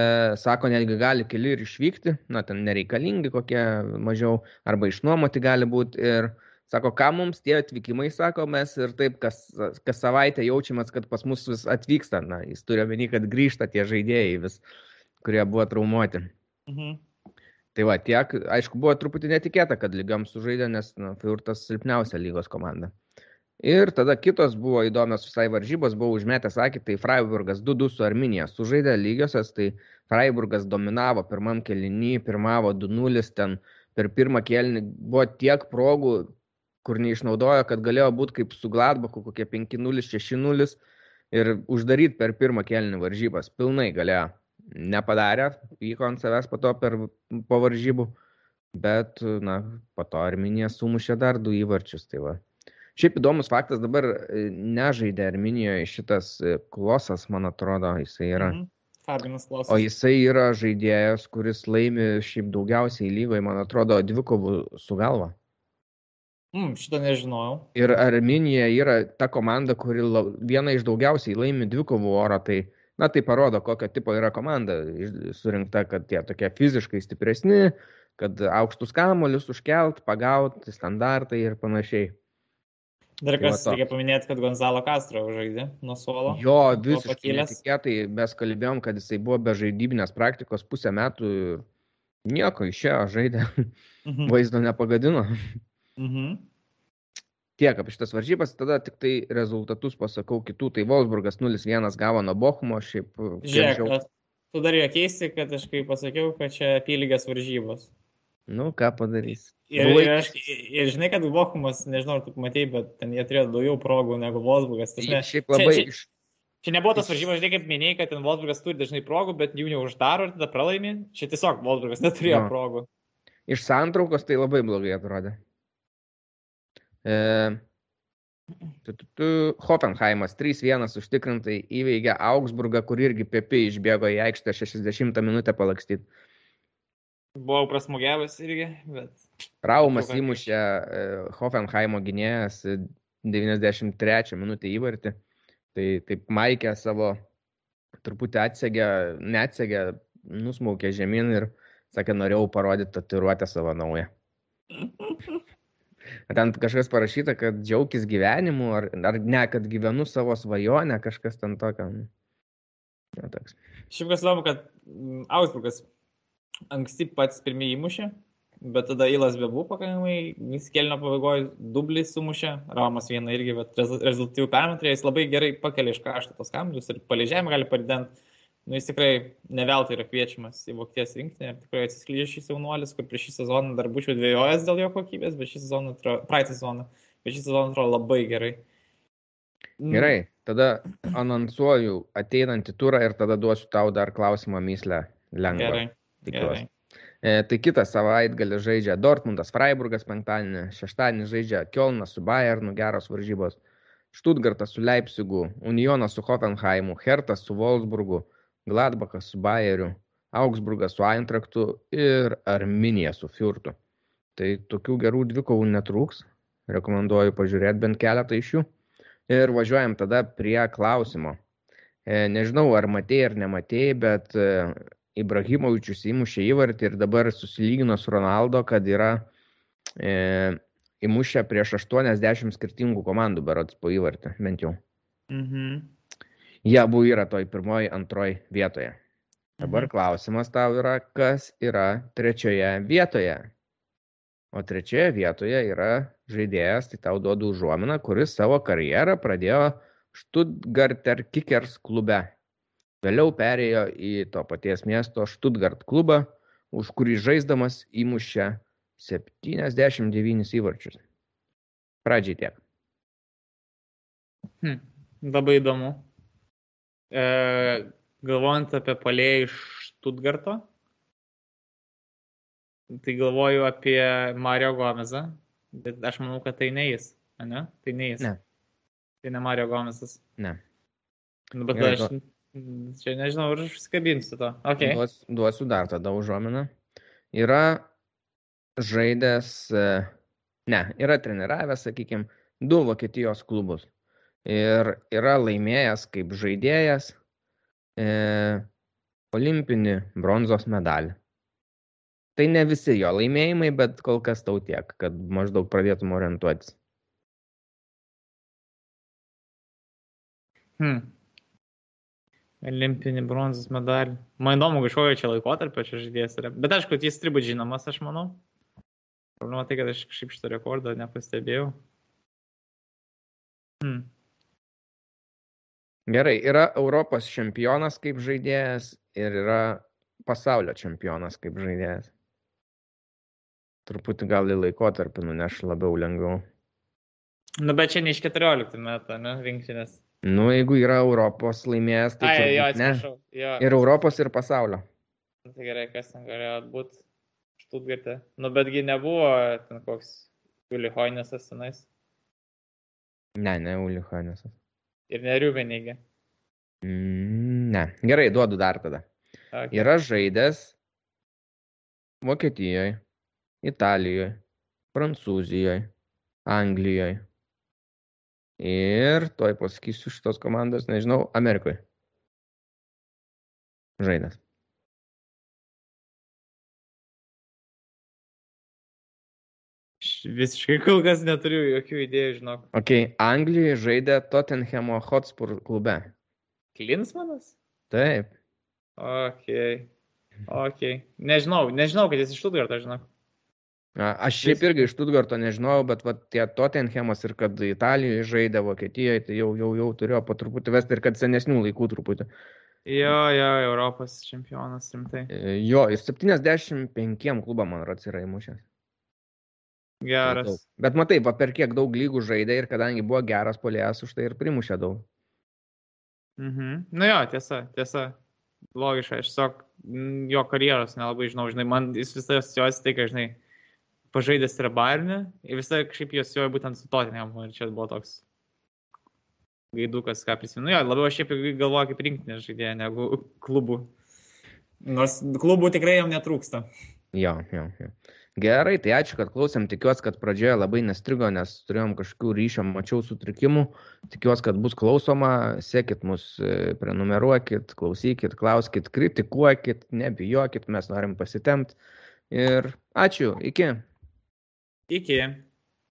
sako, netgi gali keli ir išvykti, na, ten nereikalingi kokie mažiau, arba išnuomoti gali būti. Ir sako, ką mums tie atvykimai, sako, mes ir taip kas, kas savaitę jaučiamės, kad pas mus vis atvyksta, na, jis turi omeny, kad grįžta tie žaidėjai vis, kurie buvo traumuoti. Mhm. Tai va, tiek, aišku, buvo truputį netikėta, kad lygiam sužaidė, nes, na, Fiurtas silpniausia lygos komanda. Ir tada kitos buvo įdomios visai varžybos, buvo užmetęs akį, tai Freiburgas 2-2 su Arminija sužaidė lygiosios, tai Freiburgas dominavo pirmam kelinį, pirmavo 2-0, ten per pirmą kelinį buvo tiek progų, kur neišnaudojo, kad galėjo būti kaip su Gladbachu, kokie 5-0, 6-0 ir uždaryti per pirmą kelinį varžybas. Pilnai galėjo. Nepadarė, vyko ant savęs po to per po varžybų, bet, na, po to Arminija sumušė dar du įvarčius. Tai va. Šiaip įdomus faktas, dabar e, nežaidė Arminijoje šitas e, Klosas, man atrodo, jisai yra. Mhm. Fabinas Klosas. O jisai yra žaidėjas, kuris laimi šiaip daugiausiai lygoje, man atrodo, dvikovų su galva. Mm, šitą nežinojau. Ir Arminija yra ta komanda, kuri la, viena iš daugiausiai laimi dvikovų oro, tai, na, tai parodo, kokio tipo yra komanda surinkta, kad tie tokie fiziškai stipresni, kad aukštus kamolius užkelt, pagauti, standartai ir panašiai. Dar tai kas, reikia paminėti, kad Gonzalo Castro žaidė nuo suolo. Jo, visiškai netikėtai mes kalbėjom, kad jisai buvo be žaidybinės praktikos pusę metų ir nieko išėjo, žaidė, mhm. vaizdo nepagadino. Mhm. Tiek apie šitas varžybas, tada tik tai rezultatus pasakau kitų, tai Wolfsburgas 0-1 gavo nuo Bochumo, šiaip... Žiūrėk, tu dar juokėsi, kad aš kaip pasakiau, kad čia apylygės varžybos. Nu, ką padarys. Ir, ir, aš, ir žinai, kad Bochumas, nežinau, ar tu matei, bet ten jie turėjo daugiau progų negu Wolfsburgas. Ne, šiaip labai čia, iš... Čia nebuvo tas varžybos, žinai, kaip minėjai, kad ten Wolfsburgas turi dažnai progų, bet jų neuždaro ir tada pralaimi. Čia tiesiog Wolfsburgas neturėjo no. progų. Iš santraukos tai labai blogai atrodė. E, Hoffenheimas 3-1 užtikrintai įveikė Augsburgą, kur irgi Pepi išbėgo į aikštę 60 minutę palakstyti. Buvau prasmugiavęs irgi, bet. Raumas įmušė e, Hoffenheimo gynėjas 93 minutę įvartį. Tai taip Maikė savo truputį atsegė, neatsegė, nusmaukė žemyn ir sakė, norėjau parodyti tatuiruotę savo naują. [laughs] Ten kažkas parašyta, kad džiaugis gyvenimu, ar, ar ne, kad gyvenu savo svajonę, kažkas ten tokio. Ja, toks. Šiaip kas įdomu, kad mm, Augsburgas anksti pats pirmieji įmušė, bet tada Ilas bebuvo pakankamai, vis kelio pabaigoje dublį sumušė, Romas vieną irgi, bet rezultatyvų permetrė, jis labai gerai pakelia iš krašto tos kamžius ir palėžėm gali parident nu, jis tikrai neveltui yra kviečiamas į Vokietijos rinktinę tikrai atsiskleidžia šis jaunuolis, kur prieš šį sezoną dar būčiau dvėjojęs dėl jo kokybės, bet šį sezoną, praeitą sezoną, bet šį sezoną atrodo labai gerai. Mm. Gerai, tada anonsuoju ateinantį turą ir tada duosiu tau dar klausimą myslę lengvą. Gerai. gerai. E, tai kitą savaitgalį žaidžia Dortmundas, Freiburgas penktadienį, šeštadienį žaidžia Kielnas su Bayernu, geros varžybos, Štutgartas su Leipzigu, Unionas su Hoffenheimu, Hertas su Wolfsburgu, Gladbachas su Bayeriu, Augsburgas su Eintraktu ir Arminija su Fiurtu. Tai tokių gerų dvikovų netrūks. Rekomenduoju pažiūrėti bent keletą iš jų. Ir važiuojam tada prie klausimo. E, nežinau, ar matėjai ar nematėjai, bet e, Ibrahimovičius įmušė įvartį ir dabar susilygino su Ronaldo, kad yra e, įmušę prieš 80 skirtingų komandų berots po įvartį, bent jau. Mhm. Jie abu yra toj pirmoji, antroji vietoje. Dabar mhm. klausimas tau yra, kas yra trečioje vietoje. O trečioje vietoje yra žaidėjas, tai tau duodu užuominą, kuris savo karjerą pradėjo Stuttgarter Kickers klube. Vėliau perėjo į to paties miesto Stuttgart klubą, už kurį žaisdamas įmušė 79 įvarčius. Pradžiai tiek. Hmm, labai įdomu. E, galvojant apie palėjį iš Stuttgarto, tai galvoju apie Mario Gomezą, bet aš manau, kad tai ne jis, ne? Tai ne jis. Ne. Tai ne Mario Gomezas. Ne. Nu, bet Gerai, aš čia nežinau, ar aš skabinsiu to. Okay. Duos, duosiu dar tada užuominą. Yra žaidęs, e, ne, yra treniravęs, sakykime, du Vokietijos klubus ir yra laimėjęs kaip žaidėjas e, olimpinį bronzos medalį. Tai ne visi jo laimėjimai, bet kol kas tau tiek, kad maždaug pradėtum orientuotis. Hmm. Olimpinį bronzos medalį. Man įdomu, kažkokio čia laikotarpio čia žaidėjas yra. Bet aišku, jis turi būti žinomas, aš manau. Problema tai, kad aš kažkaip šitą rekordą nepastebėjau. Hmm. Gerai, yra Europos čempionas kaip žaidėjas ir yra pasaulio čempionas kaip žaidėjas. Truputį gal į laikotarpį nuneš labiau lengviau. Nu, bet čia ne iš 14 metų, ne, rinktinės. Nu, jeigu yra Europos laimėjęs, tai Ai, jo, atsiprašau. Jo. Ir Europos, ir pasaulio. Nu, tai gerai, kas ten galėjo būti Štutgarte. Nu, betgi nebuvo ten koks Uli Hoinesas senais. Ne, ne Uli Hoinesas. Ir neriuvenėgi. Mm, ne. Gerai, duodu dar tada. Okay. Yra žaidęs Vokietijoje, Italijoje, Prancūzijoje, Anglijoje. Ir toj pasakysiu šitos komandos, nežinau, Amerikoje. Žaidęs. Visiškai kol kas neturiu jokių idėjų, žinok. Ok, Anglijoje žaidė Tottenhamo Hotspur klube. Klinsmanas? Taip. Ok. Ok. Nežinau, nežinau, kad jis iš Stuttgarto, žinok. Aš šiaip irgi iš Stuttgarto nežinojau, bet va, tie Tottenhamas ir kad Italijoje žaidė Vokietijoje, tai jau, jau, jau turėjo po truputį vesti ir kad senesnių laikų truputį. Jo, jo, Europos čempionas rimtai. Jo, ir 75 klubam, man rodos, yra įmušęs. Geras. Bet matai, va, per kiek daug lygų žaidė ir kadangi buvo geras polėjas, už tai ir primušė daug. Mhm. Na jo, tiesa, tiesa. Logiška, aš tiesiog jo karjeros nelabai žinau, žinai, man jis visą jos tai, kad, žinai, pažaidęs yra Bayernė ir visą kažkaip jos jojo būtent su Tottenhamu ir čia buvo toks gaidukas, ką prisimenu. Jo, labiau aš šiaip galvoju kaip rinktinės žaidėja negu klubų. Nors klubų tikrai jam netrūksta. Jo, jo, jo. Gerai, tai ačiū, kad klausėm. Tikiuosi, kad pradžioje labai nestrigo, nes turėjom kažkokių ryšio, mačiau sutrikimų. Tikiuosi, kad bus klausoma. Sekit mus, e, prenumeruokit, klausykit, klauskit, kritikuokit, nebijokit, mes norim pasitemti. Ir ačiū, iki. Iki.